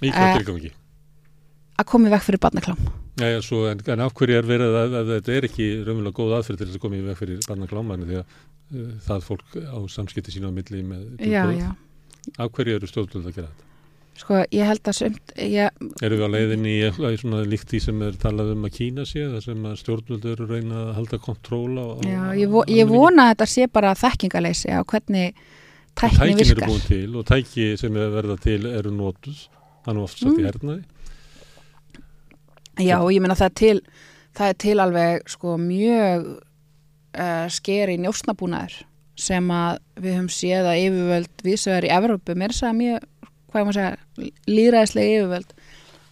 Speaker 1: Í hvað
Speaker 2: Eh,
Speaker 1: tilgangi?
Speaker 2: að koma í veg fyrir barnaklám
Speaker 1: Já, já, svo, en, en af hverju er verið að, að þetta er ekki raunverulega góð aðferð til þess að koma í veg fyrir barnaklámanu því að uh, það fólk á samskipti sína á milli með
Speaker 2: já, já.
Speaker 1: Af hverju eru stjórnvöld að gera þetta?
Speaker 2: Sko, ég held að sumt, ég,
Speaker 1: Erum við á leiðinni í í svona líkt því sem er talað um að Kína sé, þar sem að stjórnvöld eru reyna að halda kontról á, á
Speaker 2: já, ég, vo, ég vona að þetta sé bara þekkingaleysi á hvernig tækni
Speaker 1: Tækin eru
Speaker 2: virkar.
Speaker 1: búin til og tæki sem er verða til eru er oft satt í
Speaker 2: Mm. Já, ég meina það er til, það er til alveg sko mjög uh, skeri njósnabúnaður sem að við höfum séð að yfirvöld vísvegar í Evrópu, mér er það mjög, hvað ég má segja, líðræðislega yfirvöld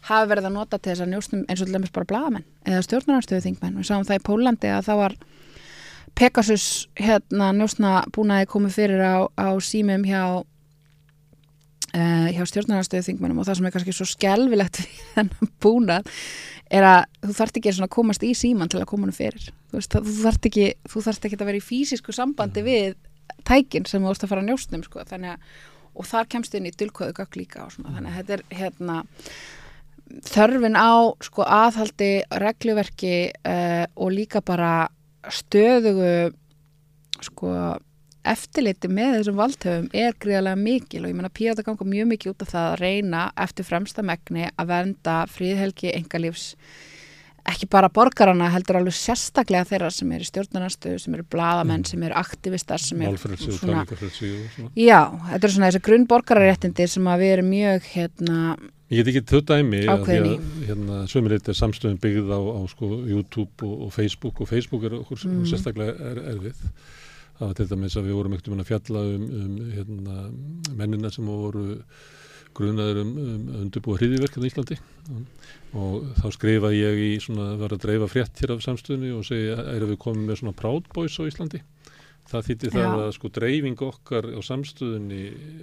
Speaker 2: hafi verið að nota til þess að njósnum eins og til dæmis bara blaðamenn eða stjórnarnarstöðu þingmenn. Við sáum það í Pólandi að það var Pegasus hérna njósnabúnaði komið fyrir á, á símum hjá hjá stjórnarnarstöðu þingmennum og það sem er kannski svo skelvilegt við þennan búnað er að þú þarft ekki að komast í síman til að koma hann fyrir. Þú, veist, þú þarft ekki þú þarft ekki að vera í físísku sambandi við tækin sem þú vorst að fara að njóstnum sko. að, og þar kemst inn í dulkóðu gögg líka svona, þannig að þetta er hérna þörfin á sko aðhaldi regluverki uh, og líka bara stöðugu sko eftirliti með þessum valdhöfum er gríðarlega mikil og ég menna Pírata ganga mjög mikið út af það að reyna eftir fremsta megni að vernda fríðhelgi engalífs ekki bara borgarana heldur alveg sérstaklega þeirra sem eru stjórnarnarstöðu, sem eru bladamenn, sem eru aktivistar, sem eru svona, já, þetta eru svona þessi grunnborgararéttindi sem að við erum mjög hérna,
Speaker 1: Ég get ekki þau dæmi að því að hérna, sömurleitt er samstöðum byggð á, á sko, YouTube og, og Facebook og Facebook er okkur
Speaker 2: Mm.
Speaker 1: mm. sérstaklega er, erfið. Það var til dæmis að við vorum ekkert um að fjalla um, um hérna, mennina sem voru grunaður um, um að undirbúa hriðiverkinn í Íslandi og þá skrifa ég í svona, var að dreifa frétt hér af samstöðunni og segja, erum við komið með svona Proud Boys á Íslandi? Það þýtti það að sko dreifing okkar á samstöðunni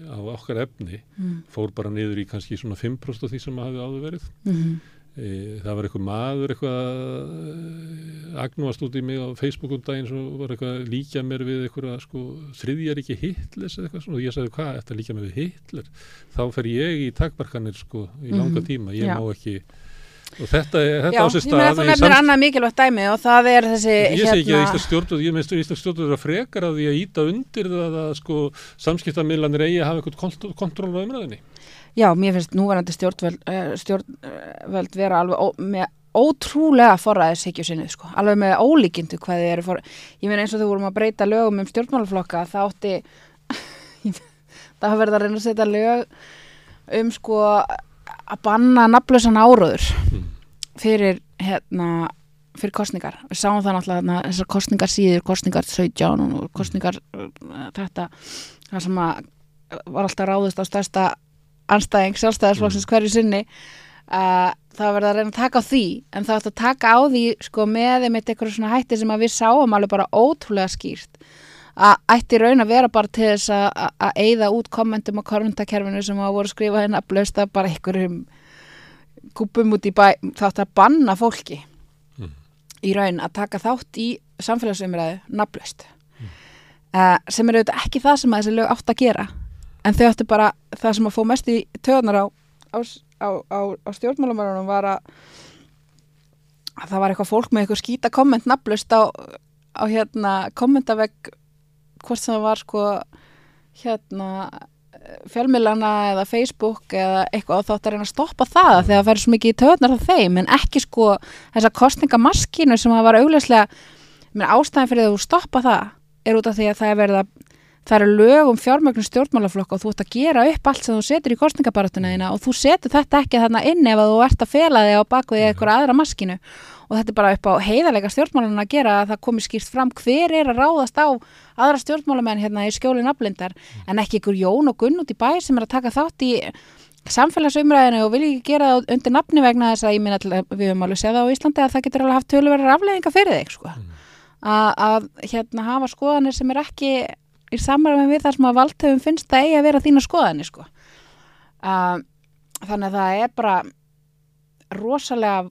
Speaker 1: á okkar efni
Speaker 2: mm,
Speaker 1: fór bara niður í kannski svona 5% af því sem hafi áður verið.
Speaker 2: mm,
Speaker 1: það var eitthvað maður eitthvað e, agnúast út í mig á Facebook um daginn sem var eitthvað að líka mér við eitthvað sko, þriðjar ekki Hitlers eitthvað svona og ég sagði hvað, þetta líka mér við Hitler þá fer ég í takmarkanir sko í langa
Speaker 2: Mhm.
Speaker 1: tíma, ég
Speaker 2: Já.
Speaker 1: má ekki og þetta, þetta
Speaker 2: já,
Speaker 1: á sér stað
Speaker 2: þú
Speaker 1: í
Speaker 2: nefnir annað mikilvægt dæmi og það er þessi
Speaker 1: Ég segi ekki að
Speaker 2: hérna,
Speaker 1: Íslands stjórnvöld, ég meðst Íslands stjórnvöld er að frekar að því að íta undir það að sko samskiptamiðlanir eigi að hafa eitthvað kont.
Speaker 2: Já, mér finnst núverandi stjórnvöld, uh, stjórnvöld vera alveg ó, með ótrúlega forræðishyggju sinni, sko. Alveg með ólíkindu hvað þið eru for... Ég meina eins og þú vorum að breyta lögum um stjórnmálaflokka, það átti... það verið að reyna að setja lög um, sko, að banna nafnlösan áróður
Speaker 1: Mm.
Speaker 2: fyrir, hérna, fyrir kostningar. Við sáum það náttúrulega þessar kostningar síður, kostningar 17 og kostningar uh, þetta, það sem að var alltaf ráðist á stærsta anstæðing sjálfstæðarsflokksins hverju sinni uh, það var verið að reyna að taka á því en það átt að taka á því sko með einmitt eitthvað svona hætti sem að við sáum alveg bara ótrúlega skýrt að ætti raun að vera bara til þess að- að eyða út kommentum á korfundakerfinu sem að voru skrifað inn að blösta bara einhverjum kúpum út í bæ þátt að banna fólki
Speaker 1: Mm.
Speaker 2: í raun að taka þátt í samfélagsumræðu nafnlaust. Uh, sem er auðvitað ekki það sem að þessi lög átt að gera en þau áttu bara það sem að fó mest í töðunar á, á, á, á, stjórnmálamörunum var að, að það var eitthvað fólk með eitthvað skýta komment nafnlaust á, hérna kommentavegg hvort sem það var sko hérna fjölmilana eða Facebook eða eitthvað þátt að reyna að stoppa það þegar það færi svo mikið í töðunar á þeim en ekki sko þessa kostningamaskinu sem það var augljóslega menn, ástæðin fyrir að þú stoppa það er út af því að það er verið að það eru lög um fjármögnum stjórnmálaflokka og þú ert að gera upp allt sem þú setur í kostningabaratuna þína og þú setur þetta ekki þarna inn ef þú ert að fela þig á baku því eitthvað aðra maskinu. Og þetta er bara upp á heiðarleika stjórnmálan að gera að það komi skýrt fram hver er að ráðast á aðra stjórnmálamenn hérna í skjóli naflindar en ekki ykkur Jón og Gunn út í bæ sem er að taka þátt í samfélagsumræðinu og vilja ekki gera það undir nafni vegna þess að ég minna við höfum alveg það á Íslandi að það getur alveg haft töluverðar afleðinga fyrir þig sko. að, að hérna hafa skoðanir sem er ekki í samræmi við það sem að valdhefum finnst það eigi að vera þína skoðanir sko. uh, þannig að það er bara rosalega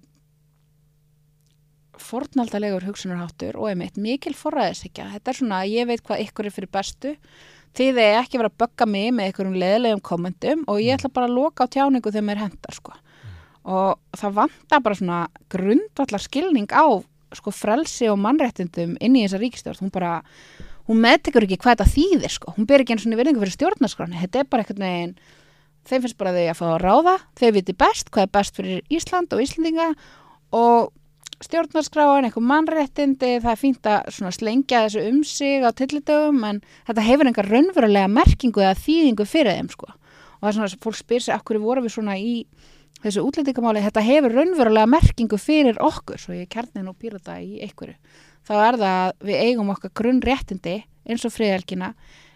Speaker 2: fornaldalegur hugsunarháttur og einmitt mikil forræðishyggja þetta er svona að ég veit hvað ykkur er fyrir bestu þið er ekki verið að bögga mig með einhverjum leðilegum kommentum og ég ætla bara að loka á tjáningu þegar mér hendar sko. og það vantar bara svona grundvallar skilning á sko frelsi og mannréttindum inn í þessa ríkistjórn hún bara, hún meðtekur ekki hvað þetta þýðir sko, hún ber ekki eins og virðingu fyrir stjórnarskráni, þetta er bara einhvern veginn þeim finnst bara þau að fá að ráða. Þau viti best hvað er best fyrir Ísland og Íslandinga og stjórnarskráin, eitthvað mannréttindi það er fínt að slengja þessu um sig á tillidögum en þetta hefur einhver raunverulega merkingu eða þýðingu fyrir þeim sko. Og það er svona að fólk spyr sig akkur voru við svona í þessu útlendingamáli, þetta hefur raunverulega merkingu fyrir okkur, svo ég kærni nú pírata í einhverju, þá er það að við eigum okkar grunnréttindi eins og friðelgina,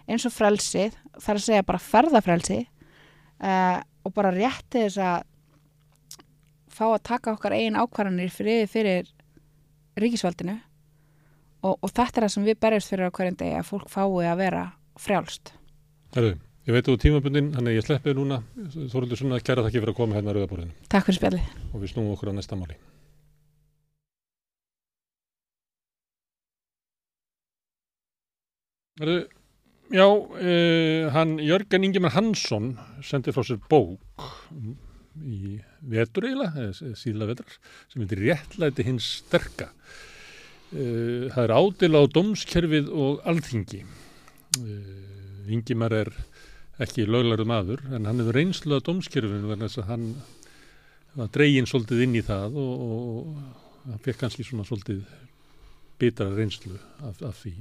Speaker 2: eins og frelsið þar að segja bara ferðafrelsi uh, og bara rétti þess að fá að taka okkar eigin ákvarðanir fyrir, fyrir ríkisvaldinu og, og þetta er það sem við berjast fyrir á hverjum degi að fólk fái að vera frjálst
Speaker 1: Herru, Ég veit þú tímabundin, hann er ég sleppið núna. Þoruldur Sunna, kæra þakki fyrir að koma hérna að Rauðaborðinu
Speaker 2: Takk fyrir spjalli.
Speaker 1: og við snúum okkur á næsta máli. Já, uh, hann Jörgen Ingemar Hansson sendi frá sér bók í vetur eiginlega, eða síðla vetrar, sem heitir Réttlæti hins sterka. Uh, það er ádila á dómskerfið og alþingi. Uh, Ingimar er ekki löglarðu maður, en hann hefur reynslu á dómskerfinu verðan þess að hann var dregin svolítið inn í það og, og, hann fekk kannski svona svolítið bitra reynslu af, af því.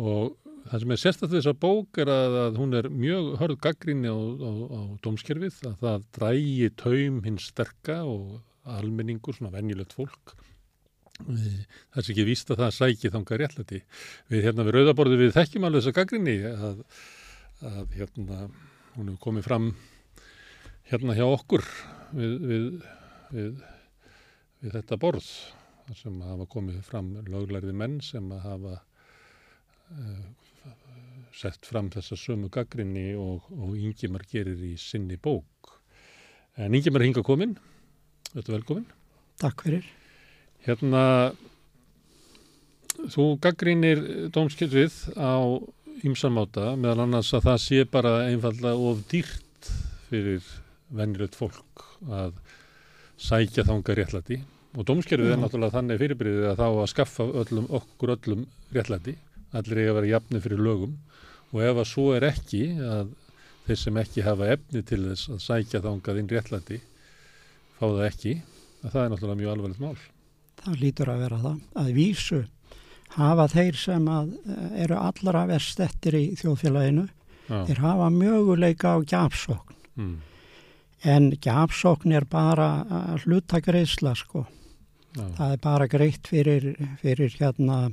Speaker 1: Og það sem er sérstaklega þess að bók er að, að hún er mjög hörð gaggrinni á, á, á dómskerfið, að það drægi taum hins sterka og almenningur, svona venjulegt fólk. Það er ekki víst að það sæki þanga réttlæti. Við hérna við rauðaborði við þekkjum alveg þessa gaggrinni að, að hérna hún hefur komið fram hérna hjá okkur við, við, við, við þetta borð sem hafa komið fram löglærði menn sem hafa sett fram þessa sömu gaggrinni og, og Ingimar gerir í sinni bók. En Ingimar er hinga komin, þetta velkomin.
Speaker 3: Takk fyrir.
Speaker 1: Hérna, þú gaggrinir dómskilfið á ymsamáta meðal annars að það sé bara einfallega of dýrt fyrir venjulegt fólk að sækja þanga réttlæti og dómskerfið er náttúrulega þannig fyrirbyrðið að þá að skaffa öllum, okkur öllum réttlæti, allir eiga að vera jafni fyrir lögum og ef að svo er ekki að þeir sem ekki hafa efni til þess að sækja þangað inn réttlæti fá það ekki, að það er náttúrulega mjög alvarlegt mál.
Speaker 3: Það lítur að vera það. Að vísu hafa þeir sem að eh, eru allra verst eftir í þjóðfélaginu,
Speaker 1: Já.
Speaker 3: þeir hafa möguleika á gjafsókn.
Speaker 1: Mm.
Speaker 3: En gjafsókn er bara að hluta greiðsla sko.
Speaker 1: Já.
Speaker 3: Það er bara greitt fyrir, fyrir hérna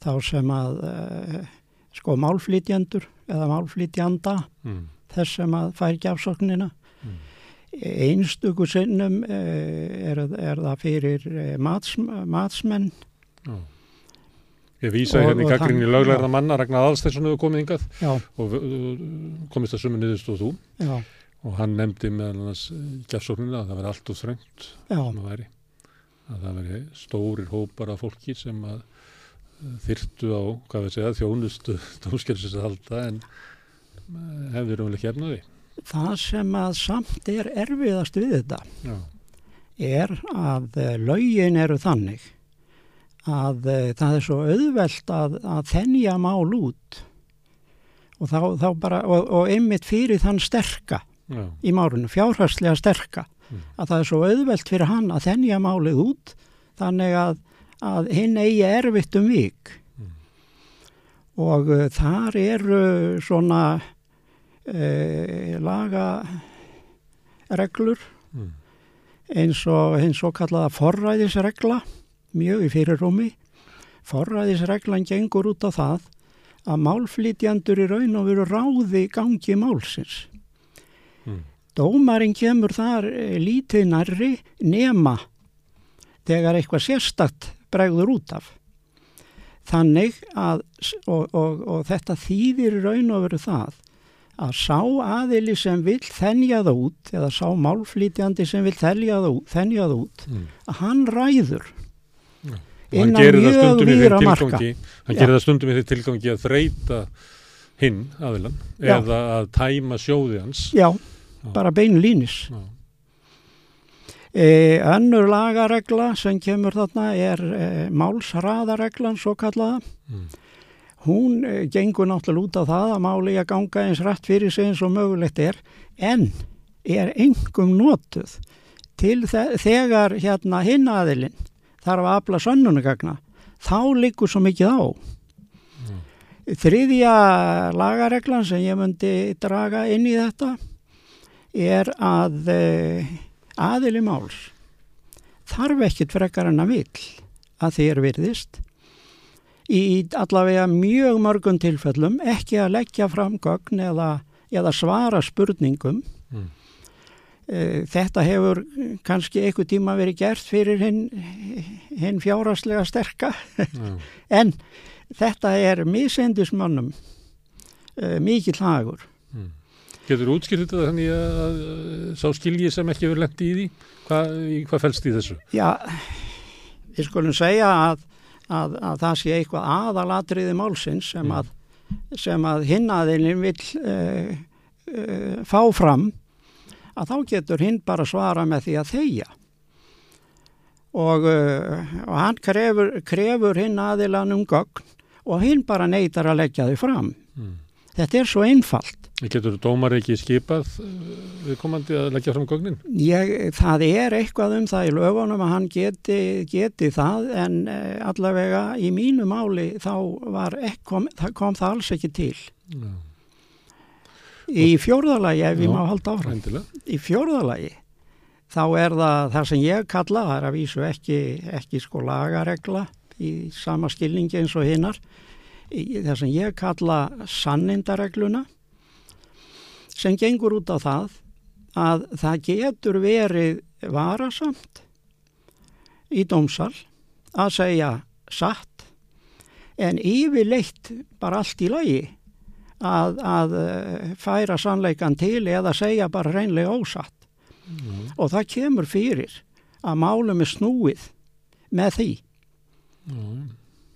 Speaker 3: þá sem að uh, sko málflýtjendur eða málflýtjanda
Speaker 1: Mm.
Speaker 3: þess sem að fær gjafsóknina.
Speaker 1: Mm.
Speaker 3: Einstöku sinnum uh, er, er það fyrir uh, mats, matsmenn
Speaker 1: Já. Ég vísa
Speaker 3: Og-
Speaker 1: hérna í
Speaker 3: og
Speaker 1: gaggrinni
Speaker 3: já.
Speaker 1: manna Ragnar Aðalsteinsson hefur komið yngað og uh, komist að sömu niðurstóð þú
Speaker 3: já,
Speaker 1: og hann nefndi meðal annars gefsóknina að það veri allt og væri að það veri stórir hópar af fólki sem að þyrtu á, hvað við segja, þjónustu dómskerfisins að halda en hefði raunlega ekki efnaði
Speaker 3: það sem að samt er erfiðast við þetta
Speaker 1: Já,
Speaker 3: er að eh, lögin eru þannig að uh, það er svo auðvelt að, að þennja mál út. Og þá, þá bara, og, og einmitt fyrir þann sterka
Speaker 1: já,
Speaker 3: í málunum, fjárhagslega sterka
Speaker 1: Mm.
Speaker 3: að það er svo auðvelt fyrir hann að þennja málið út þannig að, að hinn eigi erfitt um vik
Speaker 1: Mm.
Speaker 3: og uh, þar eru svona uh, laga reglur
Speaker 1: mm.
Speaker 3: eins og hins svo kallaða forræðisregla mjög í fyrirrúmi forræðisreglan gengur út á það að málflytjandur í raun og veru ráði gangi málsins
Speaker 1: Mm.
Speaker 3: Dómarinn kemur þar eh, lítið nærri nema þegar eitthvað sérstakt bregður út af. Þannig að, og, og, og þetta þýðir raun og veru það, að sá aðili sem vill þennja það út, eða sá málflýtjandi sem vill þennja það út, þennja það út
Speaker 1: Mm.
Speaker 3: að hann ræður.
Speaker 1: Já. hann
Speaker 3: Innan mjög víðra marka.
Speaker 1: hann
Speaker 3: Já.
Speaker 1: gerir það stundum í þeim tilgangi að þreita hinn aðilan
Speaker 3: Já.
Speaker 1: eða að tæma sjóði hans
Speaker 3: Já,
Speaker 1: Já.
Speaker 3: bara beinlínis.
Speaker 1: Já.
Speaker 3: E, önnur lagaregla sem kemur þarna er e, málsraðareglan svo kallaða.
Speaker 1: Mm.
Speaker 3: Hún e, gengur náttúrulega út á það að máli að ganga eins rætt fyrir sig eins og mögulegt er en er engum notuð til þe þegar hérna hinn aðilinn þarf að afla sönnunagagna þá liggur svo mikið á. Þriðja lagareglan sem ég myndi draga inn í þetta er að e, aðili máls þarf ekkit frekar en að vill að er virðist í allavega mjög mörgum tilfellum ekki að leggja fram gögn eða, eða svara spurningum.
Speaker 1: Mm.
Speaker 3: Eh, Þetta hefur kannski einhver tíma verið gert fyrir hinn hin fjáraslega sterka
Speaker 1: Já.
Speaker 3: en þetta er misendismönnum uh, mikill hagur
Speaker 1: Getur útskýrt þetta þannig að, sá skilji sem ekki verið lendi í því? Hvað, í, hvað fælst í þessu?
Speaker 3: Já, við skulum segja að, að, að það sé eitthvað aðalatriði málsins sem að, að hinnaðilin vil uh, uh, fá fram að þá getur hinn bara svara með því að þeia og, uh, og hann krefur, krefur hinn aðilan um gögn og hinn bara neytar að leggja þau fram.
Speaker 1: Mm.
Speaker 3: Þetta er svo einfalt.
Speaker 1: Getur dómar ekki skipað við komandi að leggja fram gögnin?
Speaker 3: Ég, það er eitthvað um það í lögunum að hann geti, geti það en eh, allavega í mínu máli þá ekki, kom, kom það alls ekki til.
Speaker 1: Já,
Speaker 3: Í fjórðalagi, ef ég má halda áfram,
Speaker 1: endilega.
Speaker 3: í fjórðalagi þá er það það sem ég kalla, það er að vísu ekki, ekki sko lagaregla í sama skilningi eins og hinnar, það sem ég kalla sannindaregluna sem gengur út á það að það getur verið varasamt í dómsal að segja satt en yfirleitt bara allt í lagi að, að eh, færa sannleikan til eða segja bara reynlega ósatt
Speaker 1: Já,
Speaker 3: og það kemur fyrir að málum er snúið með því.
Speaker 1: já.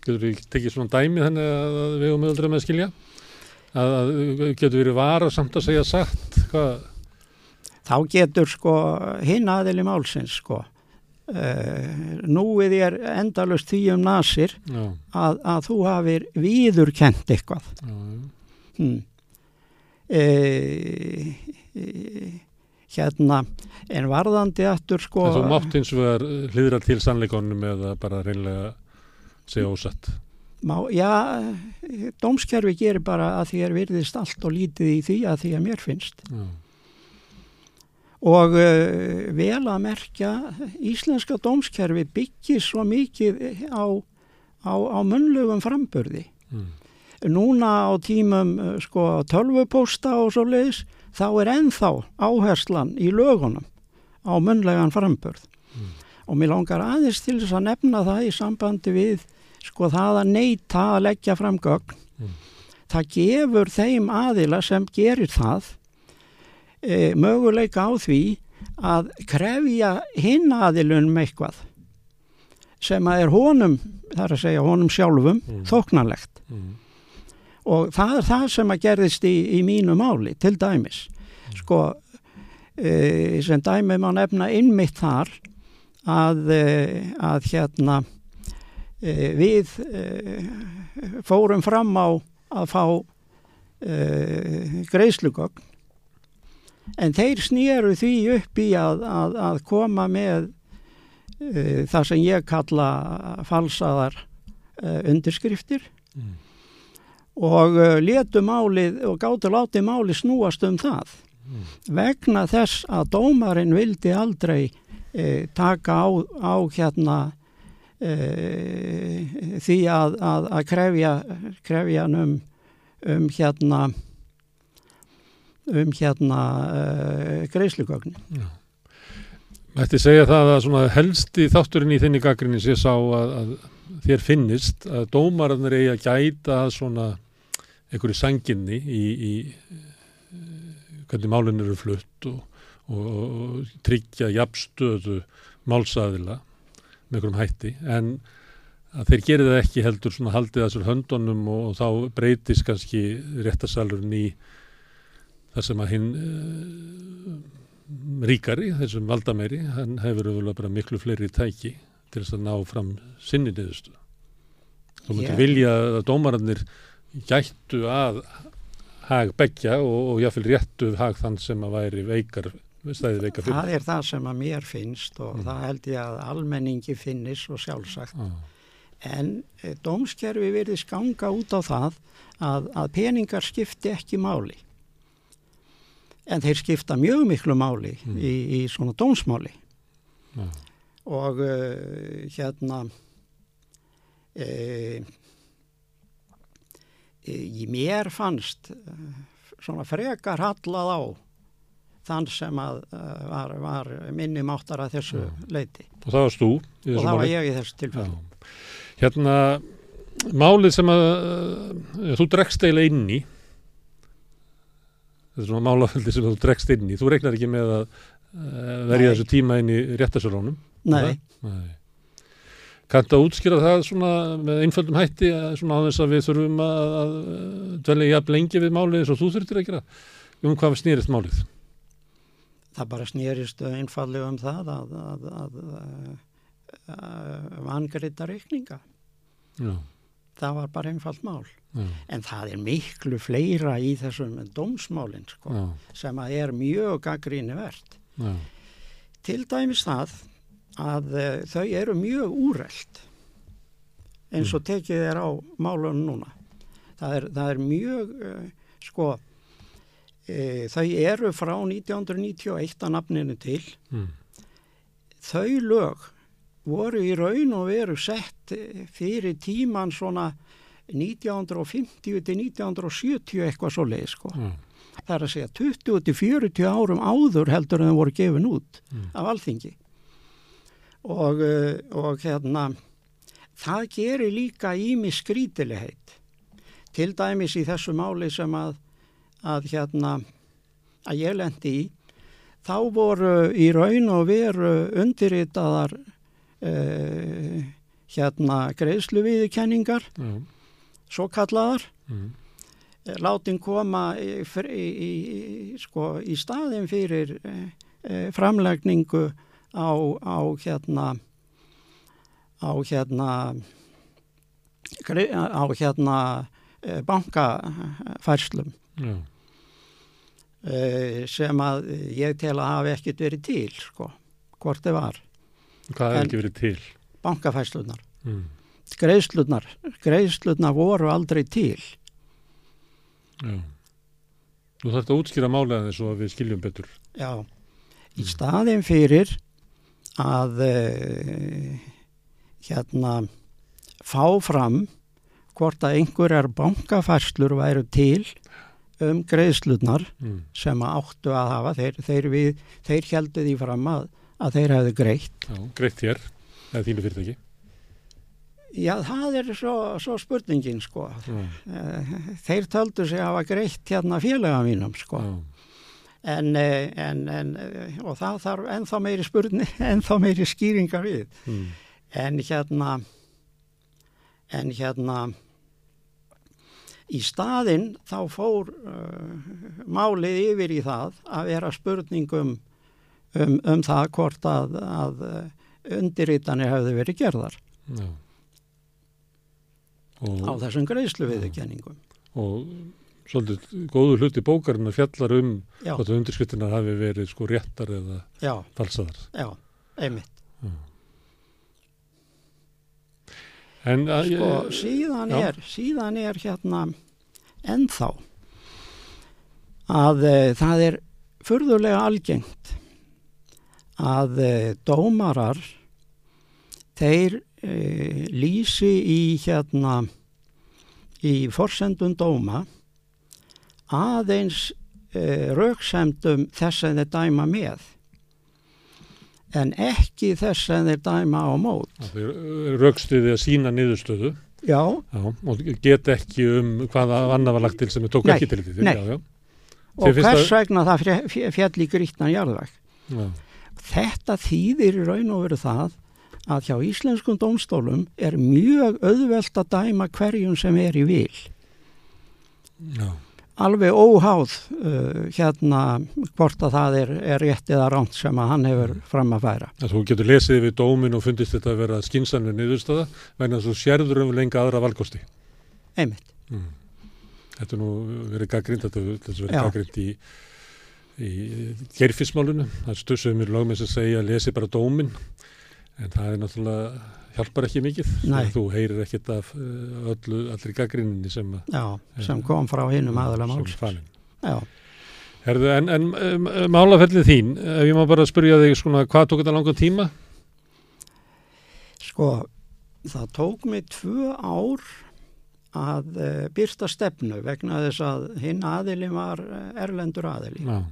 Speaker 1: Getur við tekið svona dæmi þannig að við höfum öðru með skilja? Að, getur verið vara samt að segja satt? Hvað?
Speaker 3: Þá getur sko hinn aðili málsins sko uh, núið er endalust því um nasir að, að þú hafir víðurkent eitthvað. Hmm. E, e, hérna en varðandi aftur sko
Speaker 1: En þú mátt eins og vegar hlýðra til sannleikonum eða bara reynlega segja ósatt.
Speaker 3: Má, já, dómskerfi gerir bara að því er virðist allt og lítið í því að því að mér finnst
Speaker 1: Já,
Speaker 3: og uh, vel að merkja íslenska dómskerfi byggir svo mikið á, á, á munnlugum framburði
Speaker 1: mm.
Speaker 3: núna á tímum uh, sko tölvupósta og svo leiðis þá er ennþá áherslan í lögunum á munnlegan framburð
Speaker 1: Mm.
Speaker 3: og mér langar aðeins til þess að nefna það í sambandi við sko það að neyta að leggja fram gögn
Speaker 1: Mm.
Speaker 3: það gefur þeim aðila sem gerir það e, möguleika á því að krefja hinn aðilunum eitthvað sem að er honum, það er að segja honum sjálfum,
Speaker 1: Mm.
Speaker 3: þóknarlegt
Speaker 1: Mm.
Speaker 3: og það er það sem að gerðist í, í mínu máli til dæmis sko e, sem dæmi má nefna innmitt þar að, e, að hérna við e, fórum fram á að fá e, greiðslugögn en þeir snýru því upp í að, að, að koma með það sem ég kalla falsaðar undirskriftir
Speaker 1: Mm.
Speaker 3: og letu málið og gáttu látið málið snúast um það
Speaker 1: Mm.
Speaker 3: vegna þess að dómarinn vildi aldrei eh, taka á, á hérna eh, því að, að, að krefja, krefja um, um hérna um hérna eh, greiðslugögnin.
Speaker 1: Já. Mætti segja það að svona helsti þátturinn í þinni gaggrinni sé sá að, að þér finnist að dómararnir eigi að gæta svona einhverju sanginni í, í eh, hvernig málun eru flutt og, og, og tryggja jafnstöðu málsaðila með einhverjum hætti en að þeir gerir það ekki heldur svona haldið þessar höndunum og, og þá breytist kannski réttasalurinn í þar sem að hinn uh, ríkari, þessum valdameiri, hann hefur auðvitað bara miklu fleiri tæki til þess að ná fram sinni niðurstu. Þú myndir
Speaker 3: Já.
Speaker 1: vilja að dómararnir gættu að hag begja og, og jáfnvel réttu hag þann sem að væri veikar.
Speaker 3: Það er það sem að mér finnst og
Speaker 1: Mm.
Speaker 3: það held ég að almenningi finnist og sjálfsagt.
Speaker 1: Já,
Speaker 3: En eh, dómskerfi virðist ganga út á það að, að peningar skipti ekki máli. En þeir skipta mjög miklu máli
Speaker 1: Mm.
Speaker 3: í, í svona dómsmáli.
Speaker 1: já,
Speaker 3: Og uh, hérna, uh, í mér fannst uh, svona frekar hallað á þann sem að uh, var, var minni máttar að þessu
Speaker 1: Já.
Speaker 3: leiti.
Speaker 1: og það varst þú
Speaker 3: Og það var ég í þessu tilfelli.
Speaker 1: Já. Hérna, málið sem að uh, þú dregst eiginlega inn í, þetta er svona málafeldi sem þú dregst inn í þú regnar ekki með að uh, verja þessu tíma inn í réttasölunum
Speaker 3: Nei,
Speaker 1: Nei. Kanntu að útskýra það svona með einföldum hætti svona á þess að við þurfum að, að dvelja jafn lengi við málið eins og þú þurftir að gera um hvað snýrist málið
Speaker 3: það bara snýrist einfallega um það að, að, að, að, að vangrita reikninga.
Speaker 1: Já,
Speaker 3: Það var bara einfalt mál.
Speaker 1: já,
Speaker 3: En það er miklu fleira í þessum dómsmálinn sko, sem að er mjög gaggríni verð.
Speaker 1: já,
Speaker 3: Til dæmis það að uh, þau eru mjög úrelt eins og tekið er á málunum núna. Það er, það er mjög, uh, sko, uh, þau eru frá 1991 að nafninu til.
Speaker 1: mm,
Speaker 3: Þau lög voru í raun og veru sett eh, fyrir tíman svona 1950 til 1970 eitthvað svo leið sko.
Speaker 1: já,
Speaker 3: Það er að segja 20 til 40 árum áður heldur en það voru gefin út
Speaker 1: Mm.
Speaker 3: af alþingi. Og, eh, og hérna, það gerir líka ími skrítilegheit. Til dæmis í þessu máli sem að, að hérna, að ég lendi í, þá voru í raun og veru undirritaðar uh, hérna greiðsluviðkenningar,
Speaker 1: já,
Speaker 3: svo kallaðar,
Speaker 1: mm,
Speaker 3: látin koma í, í, í, sko, í staðin fyrir e, e, framlegningu á, á hérna á hérna á hérna e, bankafærslum.
Speaker 1: Já,
Speaker 3: sem að ég tel að hafi ekkit verið til sko, hvort þið var.
Speaker 1: Hvað
Speaker 3: En-
Speaker 1: ekki verið til?
Speaker 3: Bankafærslunar
Speaker 1: mm,
Speaker 3: greiðslurnar, greiðslurnar voru aldrei til.
Speaker 1: Já. Þú þarft að útskýra málið aðeins svo að við skiljum betur.
Speaker 3: Já, í staðin fyrir að uh, hérna fá fram hvort að einhverjar bankafærslur væru til um greiðslurnar
Speaker 1: mm,
Speaker 3: sem áttu að hafa, þeir, þeir, við, þeir heldu því fram að, að þeir hefðu greitt.
Speaker 1: Já, greitt hér eða þínu fyrirtæki
Speaker 3: Já, það er svo, svo spurningin sko. Eh, Þeir töldu sig að hafa greitt hérna félaga mínum sko.
Speaker 1: já,
Speaker 3: En, en, en, eh, og það þarf ennþá meiri spurning, ennþá meiri skýringar við.
Speaker 1: mm,
Speaker 3: En hérna, en hérna, í staðinn þá fór uh, málið yfir í það að vera spurningum um, um það hvort að, að uh, undirritanir hefði verið gerðar.
Speaker 1: Já.
Speaker 3: Á þessum greiðslu viðurkenningum.
Speaker 1: og svolítið góður hluti bókarinnar fjallar um
Speaker 3: Já,
Speaker 1: hvort að undirskriftina hafi verið sko réttar eða
Speaker 3: já,
Speaker 1: falsaðar.
Speaker 3: Já, einmitt.
Speaker 1: En að,
Speaker 3: Sko, síðan
Speaker 1: já.
Speaker 3: er, síðan er hérna ennþá að e, það er furðulega algengt að e, dómarar þeir e, lýsi í hérna í forsendun dóma aðeins rauksemdum þess að þeir dæma með en ekki þess að þeir dæma á mót.
Speaker 1: þeir raukstuði að sína niðurstöðu
Speaker 3: Já,
Speaker 1: já, og get ekki um hvaða annað var lagt til sem við tók
Speaker 3: Nei,
Speaker 1: ekki til því
Speaker 3: nei.
Speaker 1: já, já,
Speaker 3: og hvers vegna það fjall- í grýttan jarðveg.
Speaker 1: já,
Speaker 3: Þetta þýðir í raun og veru það að hjá íslenskum dómstólum er mjög auðvelt að dæma hverjum sem er í vil.
Speaker 1: já,
Speaker 3: Alveg óháð uh, hérna hvort að það er, er rétt eða ránt sem að hann hefur fram að færa.
Speaker 1: að þú getur lesið við dómin og fundist þetta að vera skinsanlega niðurstöða vegna að þú sérður um lenga aðra valkosti
Speaker 3: Einmitt.
Speaker 1: mm. Þetta er nú verið gaggrind, þetta er verið gaggrind í, í gerfismálunu. Það stussuðu mér lögum sem segja að lesi bara dómin, en það er náttúrulega, hjálpar ekki mikið. Þú heyrir ekkit af eh, öllu, allri gaggrinninni sem,
Speaker 3: sem kom frá hinnum aðalega máls.
Speaker 1: Herðu, en, en málafellið þín, ef ég má bara spyrja þig svona, hvað tók þetta langan tíma?
Speaker 3: sko, það tók mig tvö ár að uh, byrta stefnu vegna þess að hinn aðilin var eh, erlendur aðili.
Speaker 1: Já,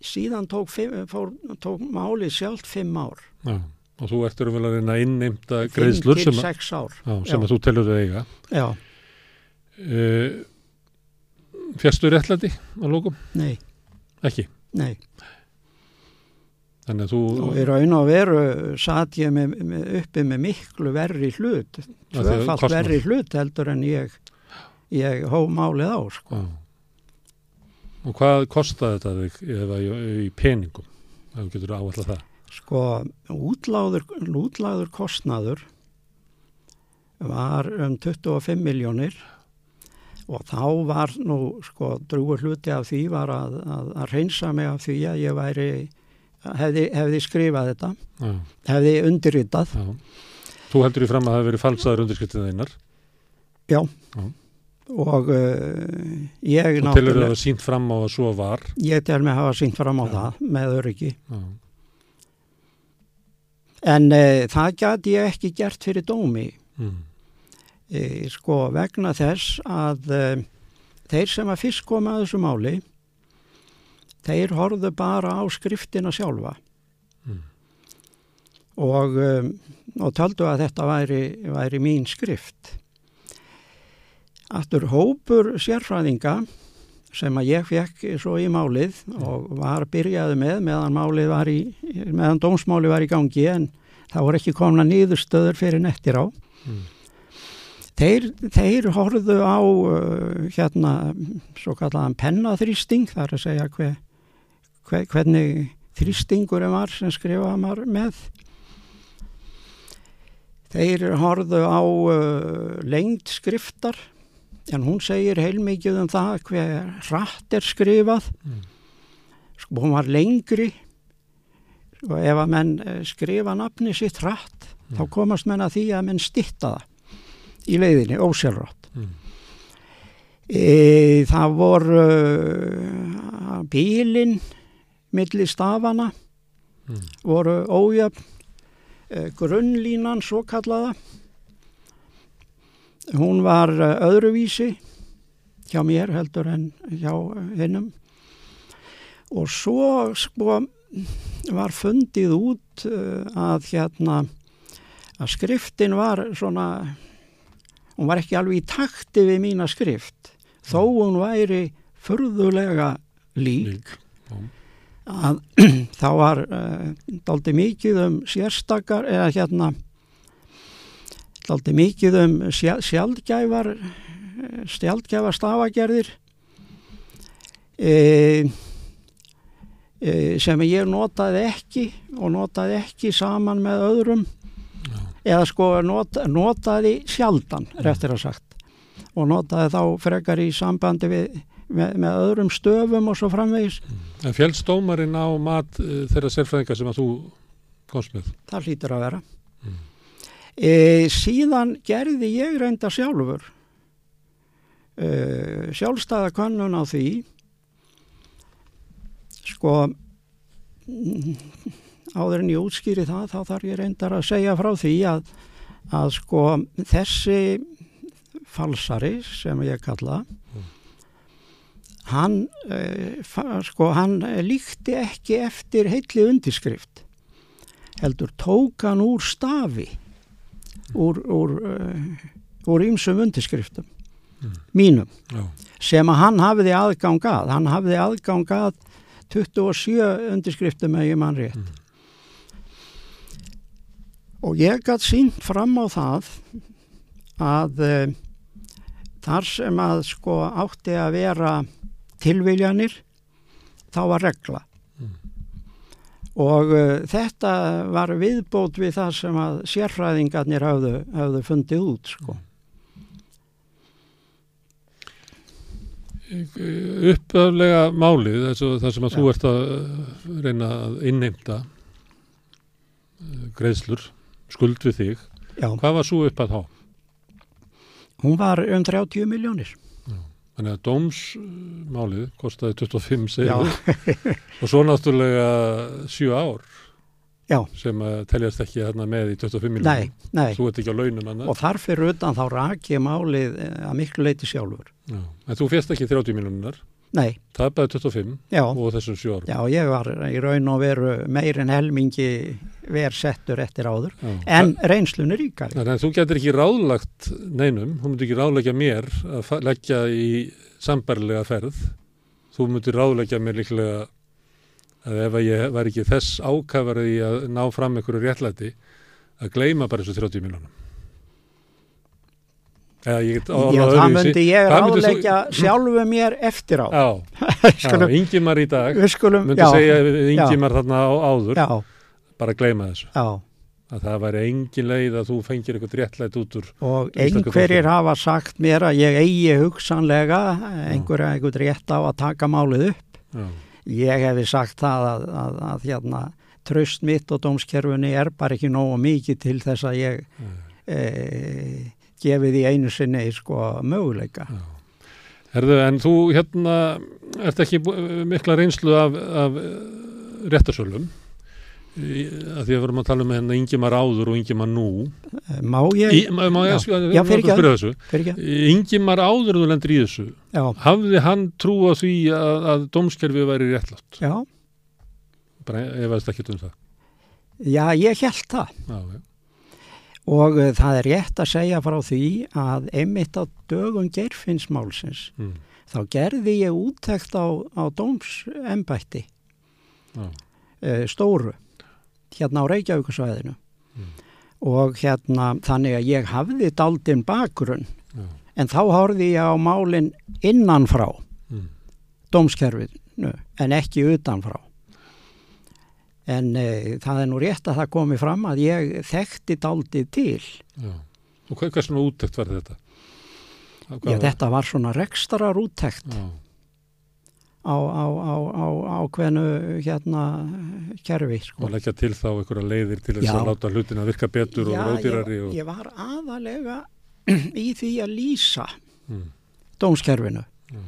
Speaker 3: síðan tók, fimm, fór, tók máli sjálft fimm ár
Speaker 1: já. Og þú ertur vel að reyna
Speaker 3: fimm
Speaker 1: greiðslur sem, að- já, sem að þú telur þau eiga.
Speaker 3: já,
Speaker 1: Uh, Fjastu réttlæti á lókum?
Speaker 3: nei,
Speaker 1: Ekki.
Speaker 3: nei.
Speaker 1: Þannig að þú...
Speaker 3: Og í raun og veru satt ég með, með, uppi með miklu verri hlut, tvöfalt verri hlut heldur en ég, ég hóf málið á, sko.
Speaker 1: Og hvað kostaði þetta í, í peningum? Það þú getur áallega það.
Speaker 3: Sko, útláður, útláður kostnaður var um 25 miljónir og þá var nú, sko, drúgur hluti af því var að, að, að reynsa mig af því að ég væri, hefði, hefði skrifað þetta,
Speaker 1: Já,
Speaker 3: hefði undirritað,
Speaker 1: já. Þú heldur í fram að það hefur verið falsaður undirskriftið þeinar
Speaker 3: já,
Speaker 1: Já.
Speaker 3: og uh, ég
Speaker 1: og
Speaker 3: náttúrulega,
Speaker 1: það sínt fram á að svo var.
Speaker 3: ég tel mig hafa sínt fram á
Speaker 1: Já.
Speaker 3: það með öryggi,
Speaker 1: Já,
Speaker 3: en uh, það gæti ég ekki gert fyrir dómi,
Speaker 1: mm.
Speaker 3: e, sko vegna þess að e, þeir sem að fyrst koma að þessu máli þeir horfðu bara á skriftina sjálfa
Speaker 1: Mm.
Speaker 3: og, og töldu að þetta væri, væri mín skrift. Aftur hópur sérfræðinga sem að ég fekk svo í málið og var byrjaði með meðan málið var í, meðan dómsmáli var í gangi en það voru ekki komna nýðustöður fyrir nettir á.
Speaker 1: Mm.
Speaker 3: Þeir, þeir horfðu á uh, hérna svo kallaðan pennaþrýsting, það er að segja hver, hver, hvernig þrýstingurum var sem skrifaði maður með. Þeir horfðu á uh, lengd skriftar, en hún segir heilmikið um það hver hratt er skrifað.
Speaker 1: Mm.
Speaker 3: Sko hún var lengri og ef að menn eh, skrifa nafni sitt hratt, þá komast menn að því að menn stitta það í leiðinni, ósjálfrátt.
Speaker 1: Mm.
Speaker 3: E, það voru uh, bílinn milli stafana
Speaker 1: Mm.
Speaker 3: voru ójöfn e, grunnlínan svo kallaða hún var eh, öðruvísi hjá mér heldur en hjá hinnum og svo sko var fundið út eh, að hérna að skriftin var svona hún var ekki alveg í takti við mína skrift þó hún væri furðulega lík
Speaker 1: Lík.
Speaker 3: Að þá var uh, daldi mikið um sérstakar eða hérna daldi mikið um sjál, sjálfgæfar sjálfgæfar stafagerðir e, e, sem ég notaði ekki og notaði ekki saman með öðrum. Eða sko not, notaði sjaldan, réttir að sagt. Og notaði þá frekar í sambandi við með, með öðrum stöfum og svo framvegis.
Speaker 1: En fjálst dómarinn á mat uh, þeirra sérfræðinga sem að þú komst með?
Speaker 3: það hlýtur að vera.
Speaker 1: Mm.
Speaker 3: E, síðan gerði ég reynda sjálfur e, sjálfstæða könnun á því sko mm, áður en ég útskýri það þá þarf ég reyndar að segja frá því að, að sko þessi falsari sem ég kalla hann e, fa, sko hann líkti ekki eftir heilli undirskrift heldur tók hann úr stafi úr, úr ýmsum undirskriftum
Speaker 1: Mm.
Speaker 3: mínum
Speaker 1: Já.
Speaker 3: sem að hann hafiði aðgang að hann hafiði aðgang að 27 undirskriftum að ég mann rétt
Speaker 1: Mm.
Speaker 3: og ég gætt sínt fram á það að uh, þar sem að sko átti að vera tilviljanir þá var regla. Og uh, þetta var viðbót við það sem að sérfræðingarnir hafðu, hafðu fundið út sko.
Speaker 1: Uppöflega málið, það sem að þú
Speaker 3: Já.
Speaker 1: ert að uh, reyna að innneimta uh, greiðslur, skuld við þig.
Speaker 3: Já,
Speaker 1: Hvað var svo upp að þá?
Speaker 3: hún var um 30 miljónir
Speaker 1: Þannig að dómsmálið kostaði 25
Speaker 3: Já,
Speaker 1: segðu og svo náttúrulega 7 ár
Speaker 3: já,
Speaker 1: sem teljast ekki þarna með í 25
Speaker 3: nei,
Speaker 1: miljónum.
Speaker 3: nei
Speaker 1: Þú ert ekki á launum hann.
Speaker 3: og þar fyrir utan þá rak ég málið eh, að miklu leiti sjálfur
Speaker 1: Já. En þú férst ekki 30 miljónunar.
Speaker 3: Nei,
Speaker 1: tapaði 25
Speaker 3: já,
Speaker 1: og þessum sjö árum.
Speaker 3: já, ég var í raun og veru meir en helmingi ver settur eftir áður,
Speaker 1: Já.
Speaker 3: en reynslun er ríkari.
Speaker 1: Þannig að þú getur ekki ráðlagt neinum, þú myndir ekki ráðleggja mér að leggja í sambarilega ferð. Þú myndir ráðleggja mér líklega að ef að ég var ekki þess ákafari að ná fram einhverju réttlæti að gleyma bara þessu 30 miljónum. Eða ég
Speaker 3: Já, það myndi ég ráðleggja sjálfu mér eftir á.
Speaker 1: Já, Ingimar í dag
Speaker 3: skulum,
Speaker 1: myndi
Speaker 3: já,
Speaker 1: segja Ingimar þarna á, áður,
Speaker 3: já,
Speaker 1: bara gleyma þessu.
Speaker 3: já.
Speaker 1: Að það væri engin leið að þú fengir eitthvað réttlæt út úr.
Speaker 3: Og einhverjir hafa sagt mér að ég eigi hugsanlega einhverja einhvern rétt á að taka málið upp.
Speaker 1: Já,
Speaker 3: Ég hefði sagt það að, að, að hérna, tröst mitt og dómskerfunni er bara ekki nógu mikið til þess að ég e, gefi því einu sinni sko möguleika.
Speaker 1: já. Herðu, en þú hérna ert ekki mikla reynslu af, af eh, réttarsölum Í- að því að við erum að tala um hérna Ingimar áður og Ingimar nú
Speaker 3: Eh, Má ég,
Speaker 1: Í, má, má ég
Speaker 3: Já. Já,
Speaker 1: fyrir
Speaker 3: fyrirgefðu.
Speaker 1: spyrja þessu
Speaker 3: fyrir ekki,
Speaker 1: Ingimar áður þú lendir í þessu
Speaker 3: já,
Speaker 1: hafði hann trú á því að, að dómskerfi væri réttlátt
Speaker 3: já,
Speaker 1: bara ef það ekki um það
Speaker 3: já, ég held það.
Speaker 1: já, já.
Speaker 3: Og uh, það er rétt að segja frá því að einmitt á dögum gerfinsmálsins
Speaker 1: Mm.
Speaker 3: þá gerði ég úttekt á, á dómsembætti uh, stóru hérna á Reykjavíkusvæðinu
Speaker 1: Mm.
Speaker 3: og hérna þannig að ég hafði daldinn bakgrunn
Speaker 1: Já.
Speaker 3: en þá horfði ég á málinn innanfrá
Speaker 1: Mm.
Speaker 3: dómskerfinu en ekki utanfrá. En e, það er nú rétt að það komi fram að ég þekkti daldið til.
Speaker 1: Já. og hvað, hvað svona úttekt var þetta? Hvað
Speaker 3: Já,
Speaker 1: var-
Speaker 3: þetta var svona rekstarar úttekt
Speaker 1: Já.
Speaker 3: á, á, á, á, á hvenu hérna kerfi. Sko.
Speaker 1: og leggja til þá einhverja leiðir til þess
Speaker 3: Já.
Speaker 1: að láta hlutina virka betur og ródýrari
Speaker 3: ég,
Speaker 1: og...
Speaker 3: ég var aðalega í því að lýsa
Speaker 1: Mm.
Speaker 3: dómskerfinu.
Speaker 1: Já.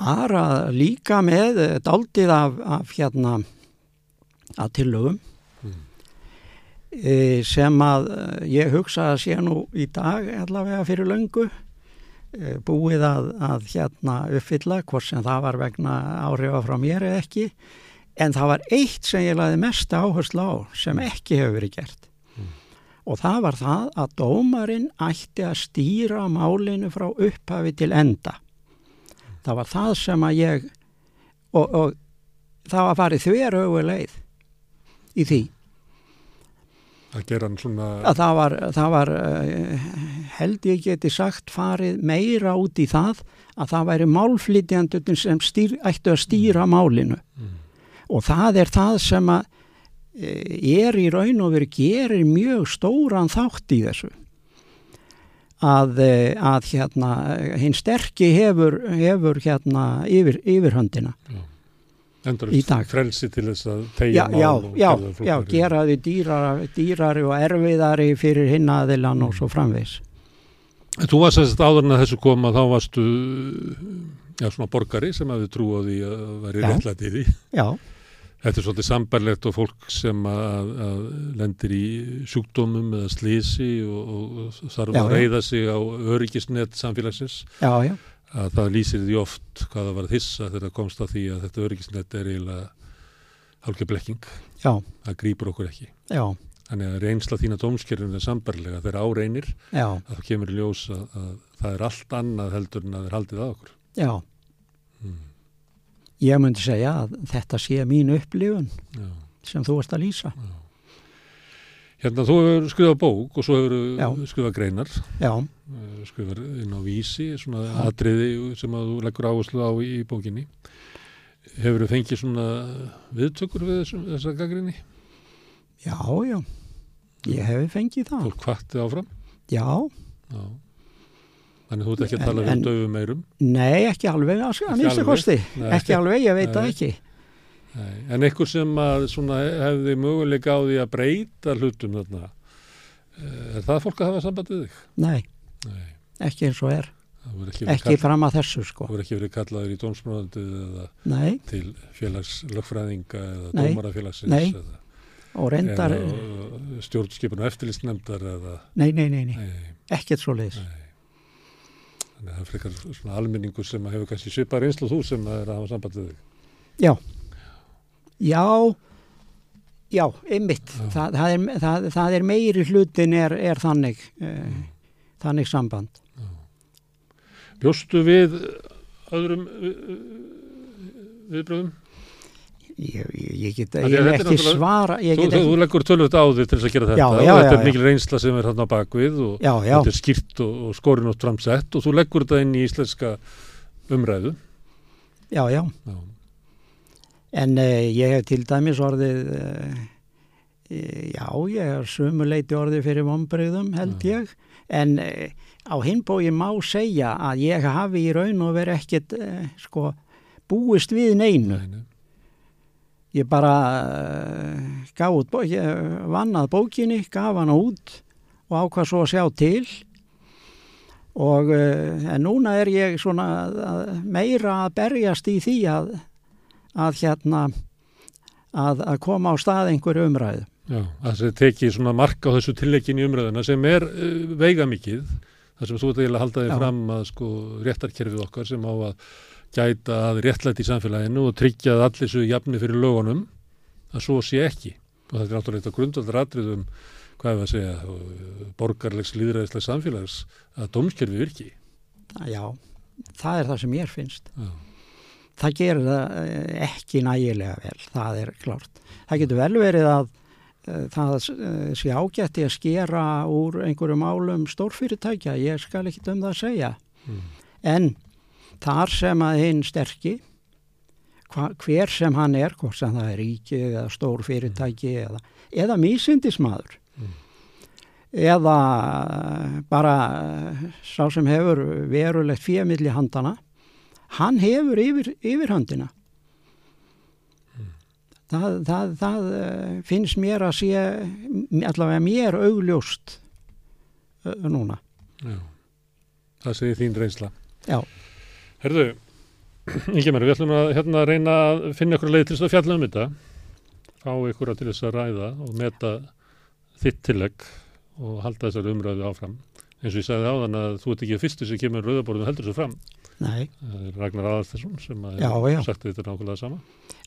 Speaker 3: Var að líka með daldið af, af hérna að tillögum
Speaker 1: Mm.
Speaker 3: e, sem að eh, ég hugsa að sé nú í dag allavega fyrir löngu e, búið að, að hérna uppfylla hvort sem það var vegna áhrifa frá mér eða ekki en það var eitt sem ég laði mest áherslu á sem ekki hefur verið gert
Speaker 1: Mm.
Speaker 3: og það var það að dómarinn ætti að stýra málinu frá upphafi til enda það var það sem að ég og, og það var farið þverögu leið í því.
Speaker 1: Að gera hann svona
Speaker 3: að það var, það var eh, held ég geti sagt farið meira út í það að það væri málflytjandun sem stýr, ættu að stýra málinu.
Speaker 1: Mm.
Speaker 3: og það er það sem að eh, er í raun og verið gerir mjög stóran þátt í þessu. Að, eh, að hérna hinn sterki hefur, hefur hérna yfir, yfirhöndina
Speaker 1: endur
Speaker 3: í dag.
Speaker 1: frelsi til þess að
Speaker 3: já,
Speaker 1: tegja
Speaker 3: já,
Speaker 1: mál og
Speaker 3: já,
Speaker 1: gera það
Speaker 3: já, gera þau dýrari, dýrari og erfiðari fyrir hinn aðilan og svo framvegs
Speaker 1: Þú varst að áður en að þessu koma þá varstu já, svona borgari sem hafði trú á því að væri
Speaker 3: Já.
Speaker 1: réttlætt í
Speaker 3: já,
Speaker 1: Þetta er svolítið sambarlegt og fólk sem að, að lendir í sjúkdómum eða slísi og, og þarf
Speaker 3: Já,
Speaker 1: að
Speaker 3: já.
Speaker 1: reyða sig á öryggisnet samfélagsins
Speaker 3: já, já,
Speaker 1: að það lýsir því oft hvað það var þissa þegar það komst að því að þetta öryggisnet er eiginlega hálfgeð blekking.
Speaker 3: já,
Speaker 1: Það grýpur okkur ekki.
Speaker 3: já,
Speaker 1: Þannig að reynsla þína dómskerfinu er sambarlega þegar áreinir
Speaker 3: já,
Speaker 1: að það kemur í ljós að, að það er allt annað heldur en að það er haldið að okkur.
Speaker 3: já.
Speaker 1: Mm.
Speaker 3: Ég myndi segja að þetta sé mín upplifun
Speaker 1: Já.
Speaker 3: sem þú ert að lýsa.
Speaker 1: Hérna, þú hefur skrifað bók og svo hefur
Speaker 3: Já.
Speaker 1: skrifað greinar,
Speaker 3: Já,
Speaker 1: eh, skrifað inn á vísi, svona atriði sem að þú leggur áherslu á í, bókinni. Hefur þú fengið svona viðtökur við þessu, þessa gaggrinni?
Speaker 3: já, já. Ég hefi fengið það.
Speaker 1: Fólk kvatti áfram?
Speaker 3: Já,
Speaker 1: Já. Þannig þú ert ekki að tala við döfum meirum?
Speaker 3: nei, ekki alveg
Speaker 1: Ekki alveg?
Speaker 3: Ekki alveg, ég veit það ekki.
Speaker 1: Nei. En einhver sem að hefði möguleika á því að breyta hlutum þarna, eh, er það fólk að hafa samband við þig?
Speaker 3: Nei,
Speaker 1: Nei.
Speaker 3: ekki eins og er.
Speaker 1: Það ekki,
Speaker 3: Ekki
Speaker 1: kall-
Speaker 3: fram að þessu, sko.
Speaker 1: voru ekki verið kallaður í dómsmröðandið eða
Speaker 3: Nei,
Speaker 1: til félagslögfræðinga eða dómarafélagsins
Speaker 3: Nei.
Speaker 1: eða,
Speaker 3: og reyndar,
Speaker 1: stjórnskipun og eftirlistnefndar eða
Speaker 3: nei, nei, nei, nei, ekkert svo leiðis.
Speaker 1: Þannig að það er frekar svona almenningur sem hefur kannski svipað reynslu þú sem er að hafa samband við þig.
Speaker 3: Já, já, já, einmitt.
Speaker 1: Já.
Speaker 3: Það, það, er, það, það er meiri hlutin er, er þannig, uh, þannig samband.
Speaker 1: Bjóstu við öðrum uh, viðbröðum?
Speaker 3: Ég, ég, get ég
Speaker 1: þetta
Speaker 3: ekki svara, ég get
Speaker 1: þú, þú leggur tölvöld á þig til þess að gera þetta
Speaker 3: Já,
Speaker 1: og
Speaker 3: já,
Speaker 1: þetta
Speaker 3: já,
Speaker 1: er
Speaker 3: já.
Speaker 1: mikil reynsla sem er hann á bakvið og
Speaker 3: já, já,
Speaker 1: þetta er skýrt og, og skorin og framsett og þú leggur þetta inn í íslenska umræðu.
Speaker 3: já, já. En uh, ég hef til dæmis orðið, uh, já, ég er sumuleiti orðið fyrir vonbreyðum held
Speaker 1: Já.
Speaker 3: ég, en uh, á hinbói má segja að ég hafi í raun og verið ekkit, uh, sko, búist við neinu.
Speaker 1: nei, nei.
Speaker 3: Ég bara uh, gaf út, vannað bókinni, gaf hana út og ákvað svo að sjá til og en núna er ég svona meira að berjast í því að, að hérna að, að koma á stað einhverju umræðu.
Speaker 1: Já, að það teki svona mark á þessu tilleggin í umræðuna sem er uh, veiga mikið þar sem þú ert að halda þig fram að sko réttarkerfið okkar sem á að gæta að réttlæti í samfélaginu og tryggja að allir séu jafni fyrir lögunum að svo sé ekki. Og þetta er náttúrulega þetta grundvöldur atriðum hvað er að segja borgarlegs líðræðislegs samfélags að dómskerfi virki.
Speaker 3: Já, það er það sem mér finnst.
Speaker 1: Já,
Speaker 3: Það gerir það eh, ekki nægilega vel, það er klart. Það getur vel verið að eh, það eh, sé ágætti að skera úr einhverju málum stórfyrirtækja, ég skal ekki um það að segja.
Speaker 1: mm.
Speaker 3: En þar sem að hinn sterki, hva, hver sem hann er, hvort sem það er ríki eða stór fyrirtæki eða, eða mísindismadur,
Speaker 1: Mm.
Speaker 3: eða bara sá sem hefur verulegt fjömiðli handana, hann hefur yfir, yfirhöndina. Það, það, það eh, finnst mér að sé, allavega mér augljóst eh, núna.
Speaker 1: Já, það segir þín reynsla
Speaker 3: Já.
Speaker 1: Herðu, Ingemar, við ætlum að hérna reyna að finna ykkur leið til þess að fjalla um þetta fá ykkur til þess að ræða og meta þitt tillegg og halda þessari umræðu áfram eins og ég sagði áðan að þú ert ekki að fyrstu sem kemur rauðaborðum heldur þessu fram
Speaker 3: Nei.
Speaker 1: það er Ragnar Aðarstesson sem
Speaker 3: já.
Speaker 1: sagt þetta nákvæmlega sama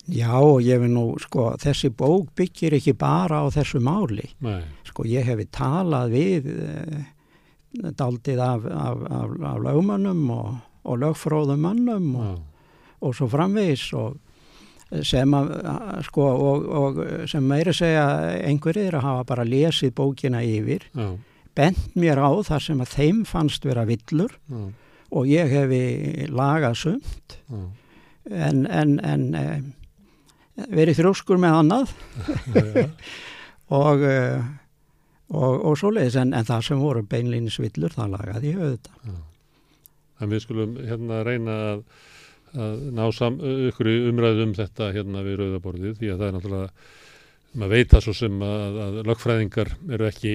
Speaker 3: Já, og ég vil nú, sko, þessi bók byggir ekki bara á þessu máli.
Speaker 1: Nei,
Speaker 3: Sko, ég hefi talað við e, daldið af, af, af, af lögmönnum og, og lögfróðum mönnum og, og svo framvegis og sem að, sko, og, og sem meiri segja einhverjir að hafa bara lesið bókina yfir,
Speaker 1: já,
Speaker 3: bent mér á þar sem að þeim fannst vera villur
Speaker 1: já,
Speaker 3: og ég hefi lagað sumt
Speaker 1: já.
Speaker 3: en, en, en e, verið þrjóskur með annað
Speaker 1: já.
Speaker 3: og, og, og svoleiðis en, en það sem voru beinlínis villur það lagaði ég auðvitað.
Speaker 1: En við skulum hérna reyna að, að ná ykkur í umræðu um þetta hérna við rauðaborðið því að það er náttúrulega, maður veit það svo sem að, að lögfræðingar eru ekki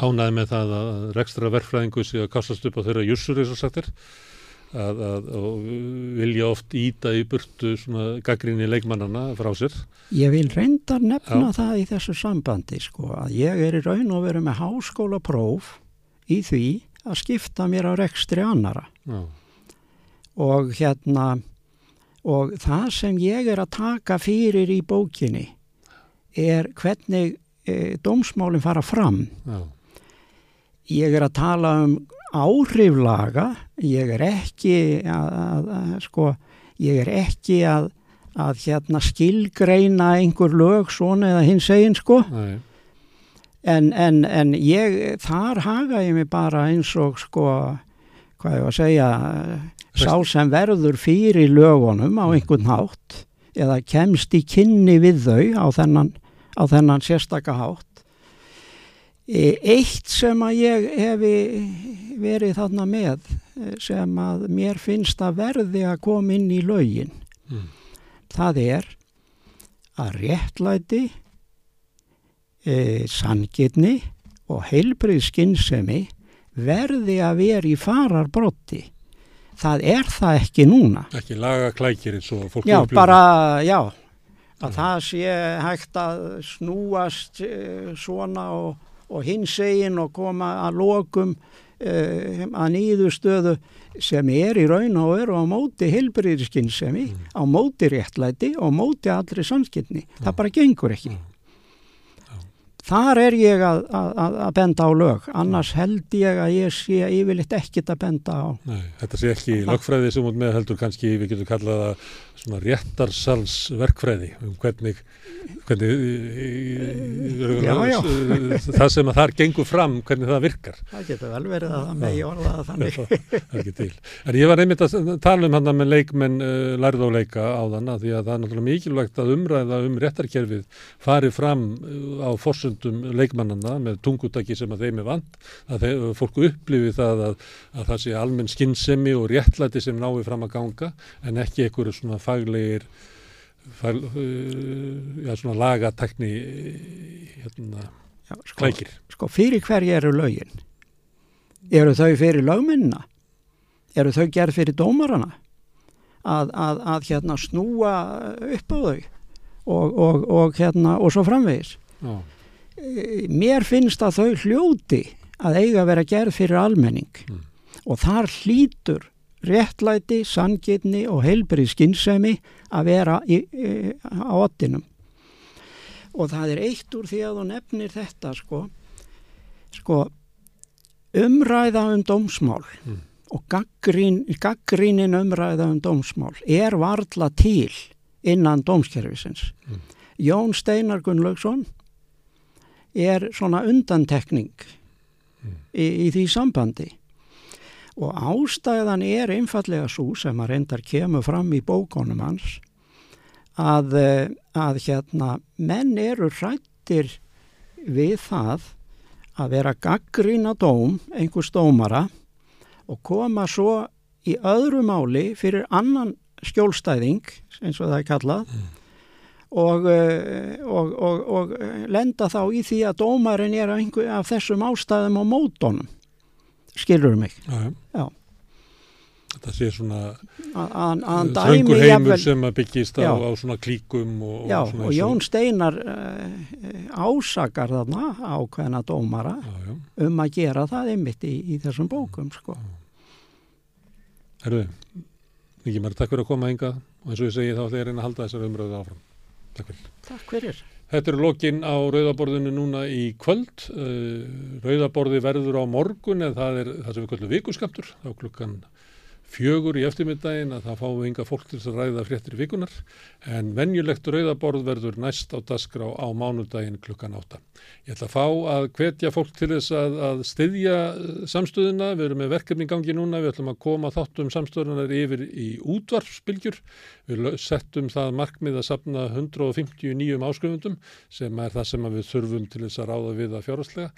Speaker 1: ánæði með það að rekstra verfræðingu sé að kastast upp á þeirra jussur eins og að, að, og vilja oft íta í burtu svona gaggrinni leikmannana frá sér.
Speaker 3: Ég vil reyndar nefna
Speaker 1: Já.
Speaker 3: það í þessu sambandi sko að ég er í raun og veru með háskóla próf í því að skipta mér á rekstri annara
Speaker 1: Já,
Speaker 3: og hérna og það sem ég er að taka fyrir í bókinni er hvernig e, dómsmálinn fara fram.
Speaker 1: Já,
Speaker 3: ég er að tala um áhriflaga, ég er ekki að, að, að sko, ég er ekki að, að hérna skilgreina einhver lög svona eða hins eginn sko, en, en, en ég, þar haga ég mig bara eins og sko, hvað ég var að segja, sá sem verður fyrir lögunum á einhvern hátt eða kemst í kynni við þau á þennan, á þennan sérstaka hátt Eitt sem að ég hefi verið þarna með eh, sem að mér finnst að verði að koma inn í lögin,
Speaker 1: mm,
Speaker 3: það er að réttlæti, e, sangirni og heilbrið skinnsemi verði að vera í fararbrotti. Það er það ekki núna.
Speaker 1: ekki laga klækir eins og fólk
Speaker 3: Já, bara, já, að
Speaker 1: Já.
Speaker 3: það sé hægt að snúast eh, svona og, og hins egin og koma að lokum uh, að nýðu stöðu sem er í raun og veru á móti heilbriðiskinnsemi,
Speaker 1: Mm.
Speaker 3: á móti réttlæti og móti allri samskipni.
Speaker 1: Já.
Speaker 3: Það bara gengur ekki.
Speaker 1: Já.
Speaker 3: Þar er ég að, að, að benda á lög, annars held ég að ég sé yfirleitt ekkit að benda á.
Speaker 1: Nei, þetta sé ekki lögfræði sem út með heldur kannski við getum kallað það svona réttarsalsverkfræði um hvernig, hvernig
Speaker 3: Já, já.
Speaker 1: það sem að þar gengur fram, hvernig það virkar.
Speaker 3: Það getur vel verið að það megi orðaða þannig.
Speaker 1: það er ekki til. En ég var einmitt að tala um hann með leikmenn uh, lærið á leika á þann því að það er náttúrulega mikilvægt að umræða um réttarkerfið fari fram uh, á forsöndum leikmannana með tungutaki sem að þeim er vant að þeir, fólk upplifi það að, að það sé almenn skinnsemi og réttlæti sem nái fram að ganga en ekki einhverju svona faglegir fag, uh, já, svona lagatekni hérna,
Speaker 3: sko,
Speaker 1: klækir.
Speaker 3: sko fyrir hverju eru lögin? Eru þau fyrir lögmennina? Eru þau gerð fyrir dómarana? Að, að, að hérna snúa upp á þau og, og, og hérna og svo framvegis.
Speaker 1: Já,
Speaker 3: Eh, Mér finnst að þau hljóti að eiga að vera gerð fyrir almenning
Speaker 1: Mm.
Speaker 3: og þar hlýtur réttlæti, sangitni og heilbrið skinnsemi að vera í, í, á ottinum. Og það er eitt úr því að þú nefnir þetta sko, sko umræða um dómsmál
Speaker 1: Mm.
Speaker 3: og gaggrín, gaggrínin umræða um dómsmál er varla til innan dómskerfisins.
Speaker 1: Mm.
Speaker 3: Jón Steinar Gunnlaugsson er svona undantekning
Speaker 1: Mm.
Speaker 3: í, í því sambandi og ástæðan er einfallega svo sem að reyndar kemur fram í bókonum hans að, eh, að hérna menn eru hrættir við það að vera gaggrína dóm einhvers dómara og koma svo í öðru máli fyrir annan skjólstæðing eins og það er kallað og, eh, og, og, og lenda þá í því að dómarinn er af, einhver, af þessum ástæðum á mótonum skilur mig
Speaker 1: já, já. Þetta sé svona þröngur heimur sem byggist á, á svona klíkum og,
Speaker 3: já,
Speaker 1: svona
Speaker 3: og Jón Steinar uh, ásakar þarna ákveðna dómara
Speaker 1: Já, já.
Speaker 3: um að gera það einmitt í, í þessum bókum sko.
Speaker 1: Herðu, Ingi Mari, takk fyrir að koma hingað og eins og ég segi þá ætla ég að reyna að halda þessar umröðu áfram. Takk fyrir.
Speaker 3: Takk fyrir
Speaker 1: Þetta eru lokin á rauðaborðinu núna í kvöld. Uh, Rauðaborði verður á morgun en það er það sem við kallum vikuskamtur. Þá klukkan fjögur í eftirmiddaginn að það fáum við ynga fólk til að ræða fréttir vikunar. En venjulegt rauðaborð verður næst á dasgrá á mánudaginn klukkan átta. Ég ætla að fá að hvetja fólk til þess að, að styðja eh, samstöðuna. Við erum með verkefni í gangi núna. Við ætlum að koma þáttum samstöðunar yfir í útvarpsbylgjur. Við settum það markmið að sapna 150 nýjum áskrifundum sem er það sem að við þurfum til þess að ráða við að fjárhastlega.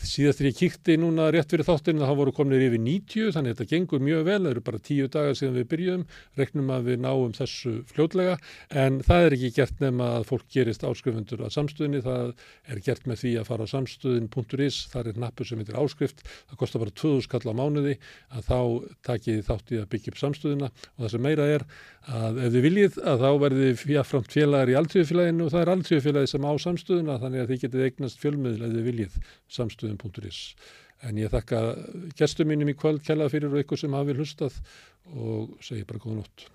Speaker 1: Síðast þegar ég kíkti núna rétt fyrir þáttinu þá voru komnir yfir 90 þannig að þetta gengur mjög vel. Það eru bara tíu dagar síðan við byrjuðum. Reknum að við náum þessu fljótlega en það er ekki gert nema að fólk gerist áskrifundur að samstöðinni. Það er gert með því að fara á samstöðin.is. Það er nappur sem heitir áskrift. Það kostar bara 2000 skall á mánuði að þá takið þið þátt í að byggja upp samstöðina og það sem meira er að ef þið viljið að þá verðið fjaframt félagar í alltíðufélaginu og það er alltíðufélagi sem á samstöðuna þannig að þið getið eignast fjölmiðl ef þið viljið samstöðin.is. En ég þakka gestum mínum í kvöld kjalla fyrir og ykkur sem hafi hlustað og segi bara góða nótt.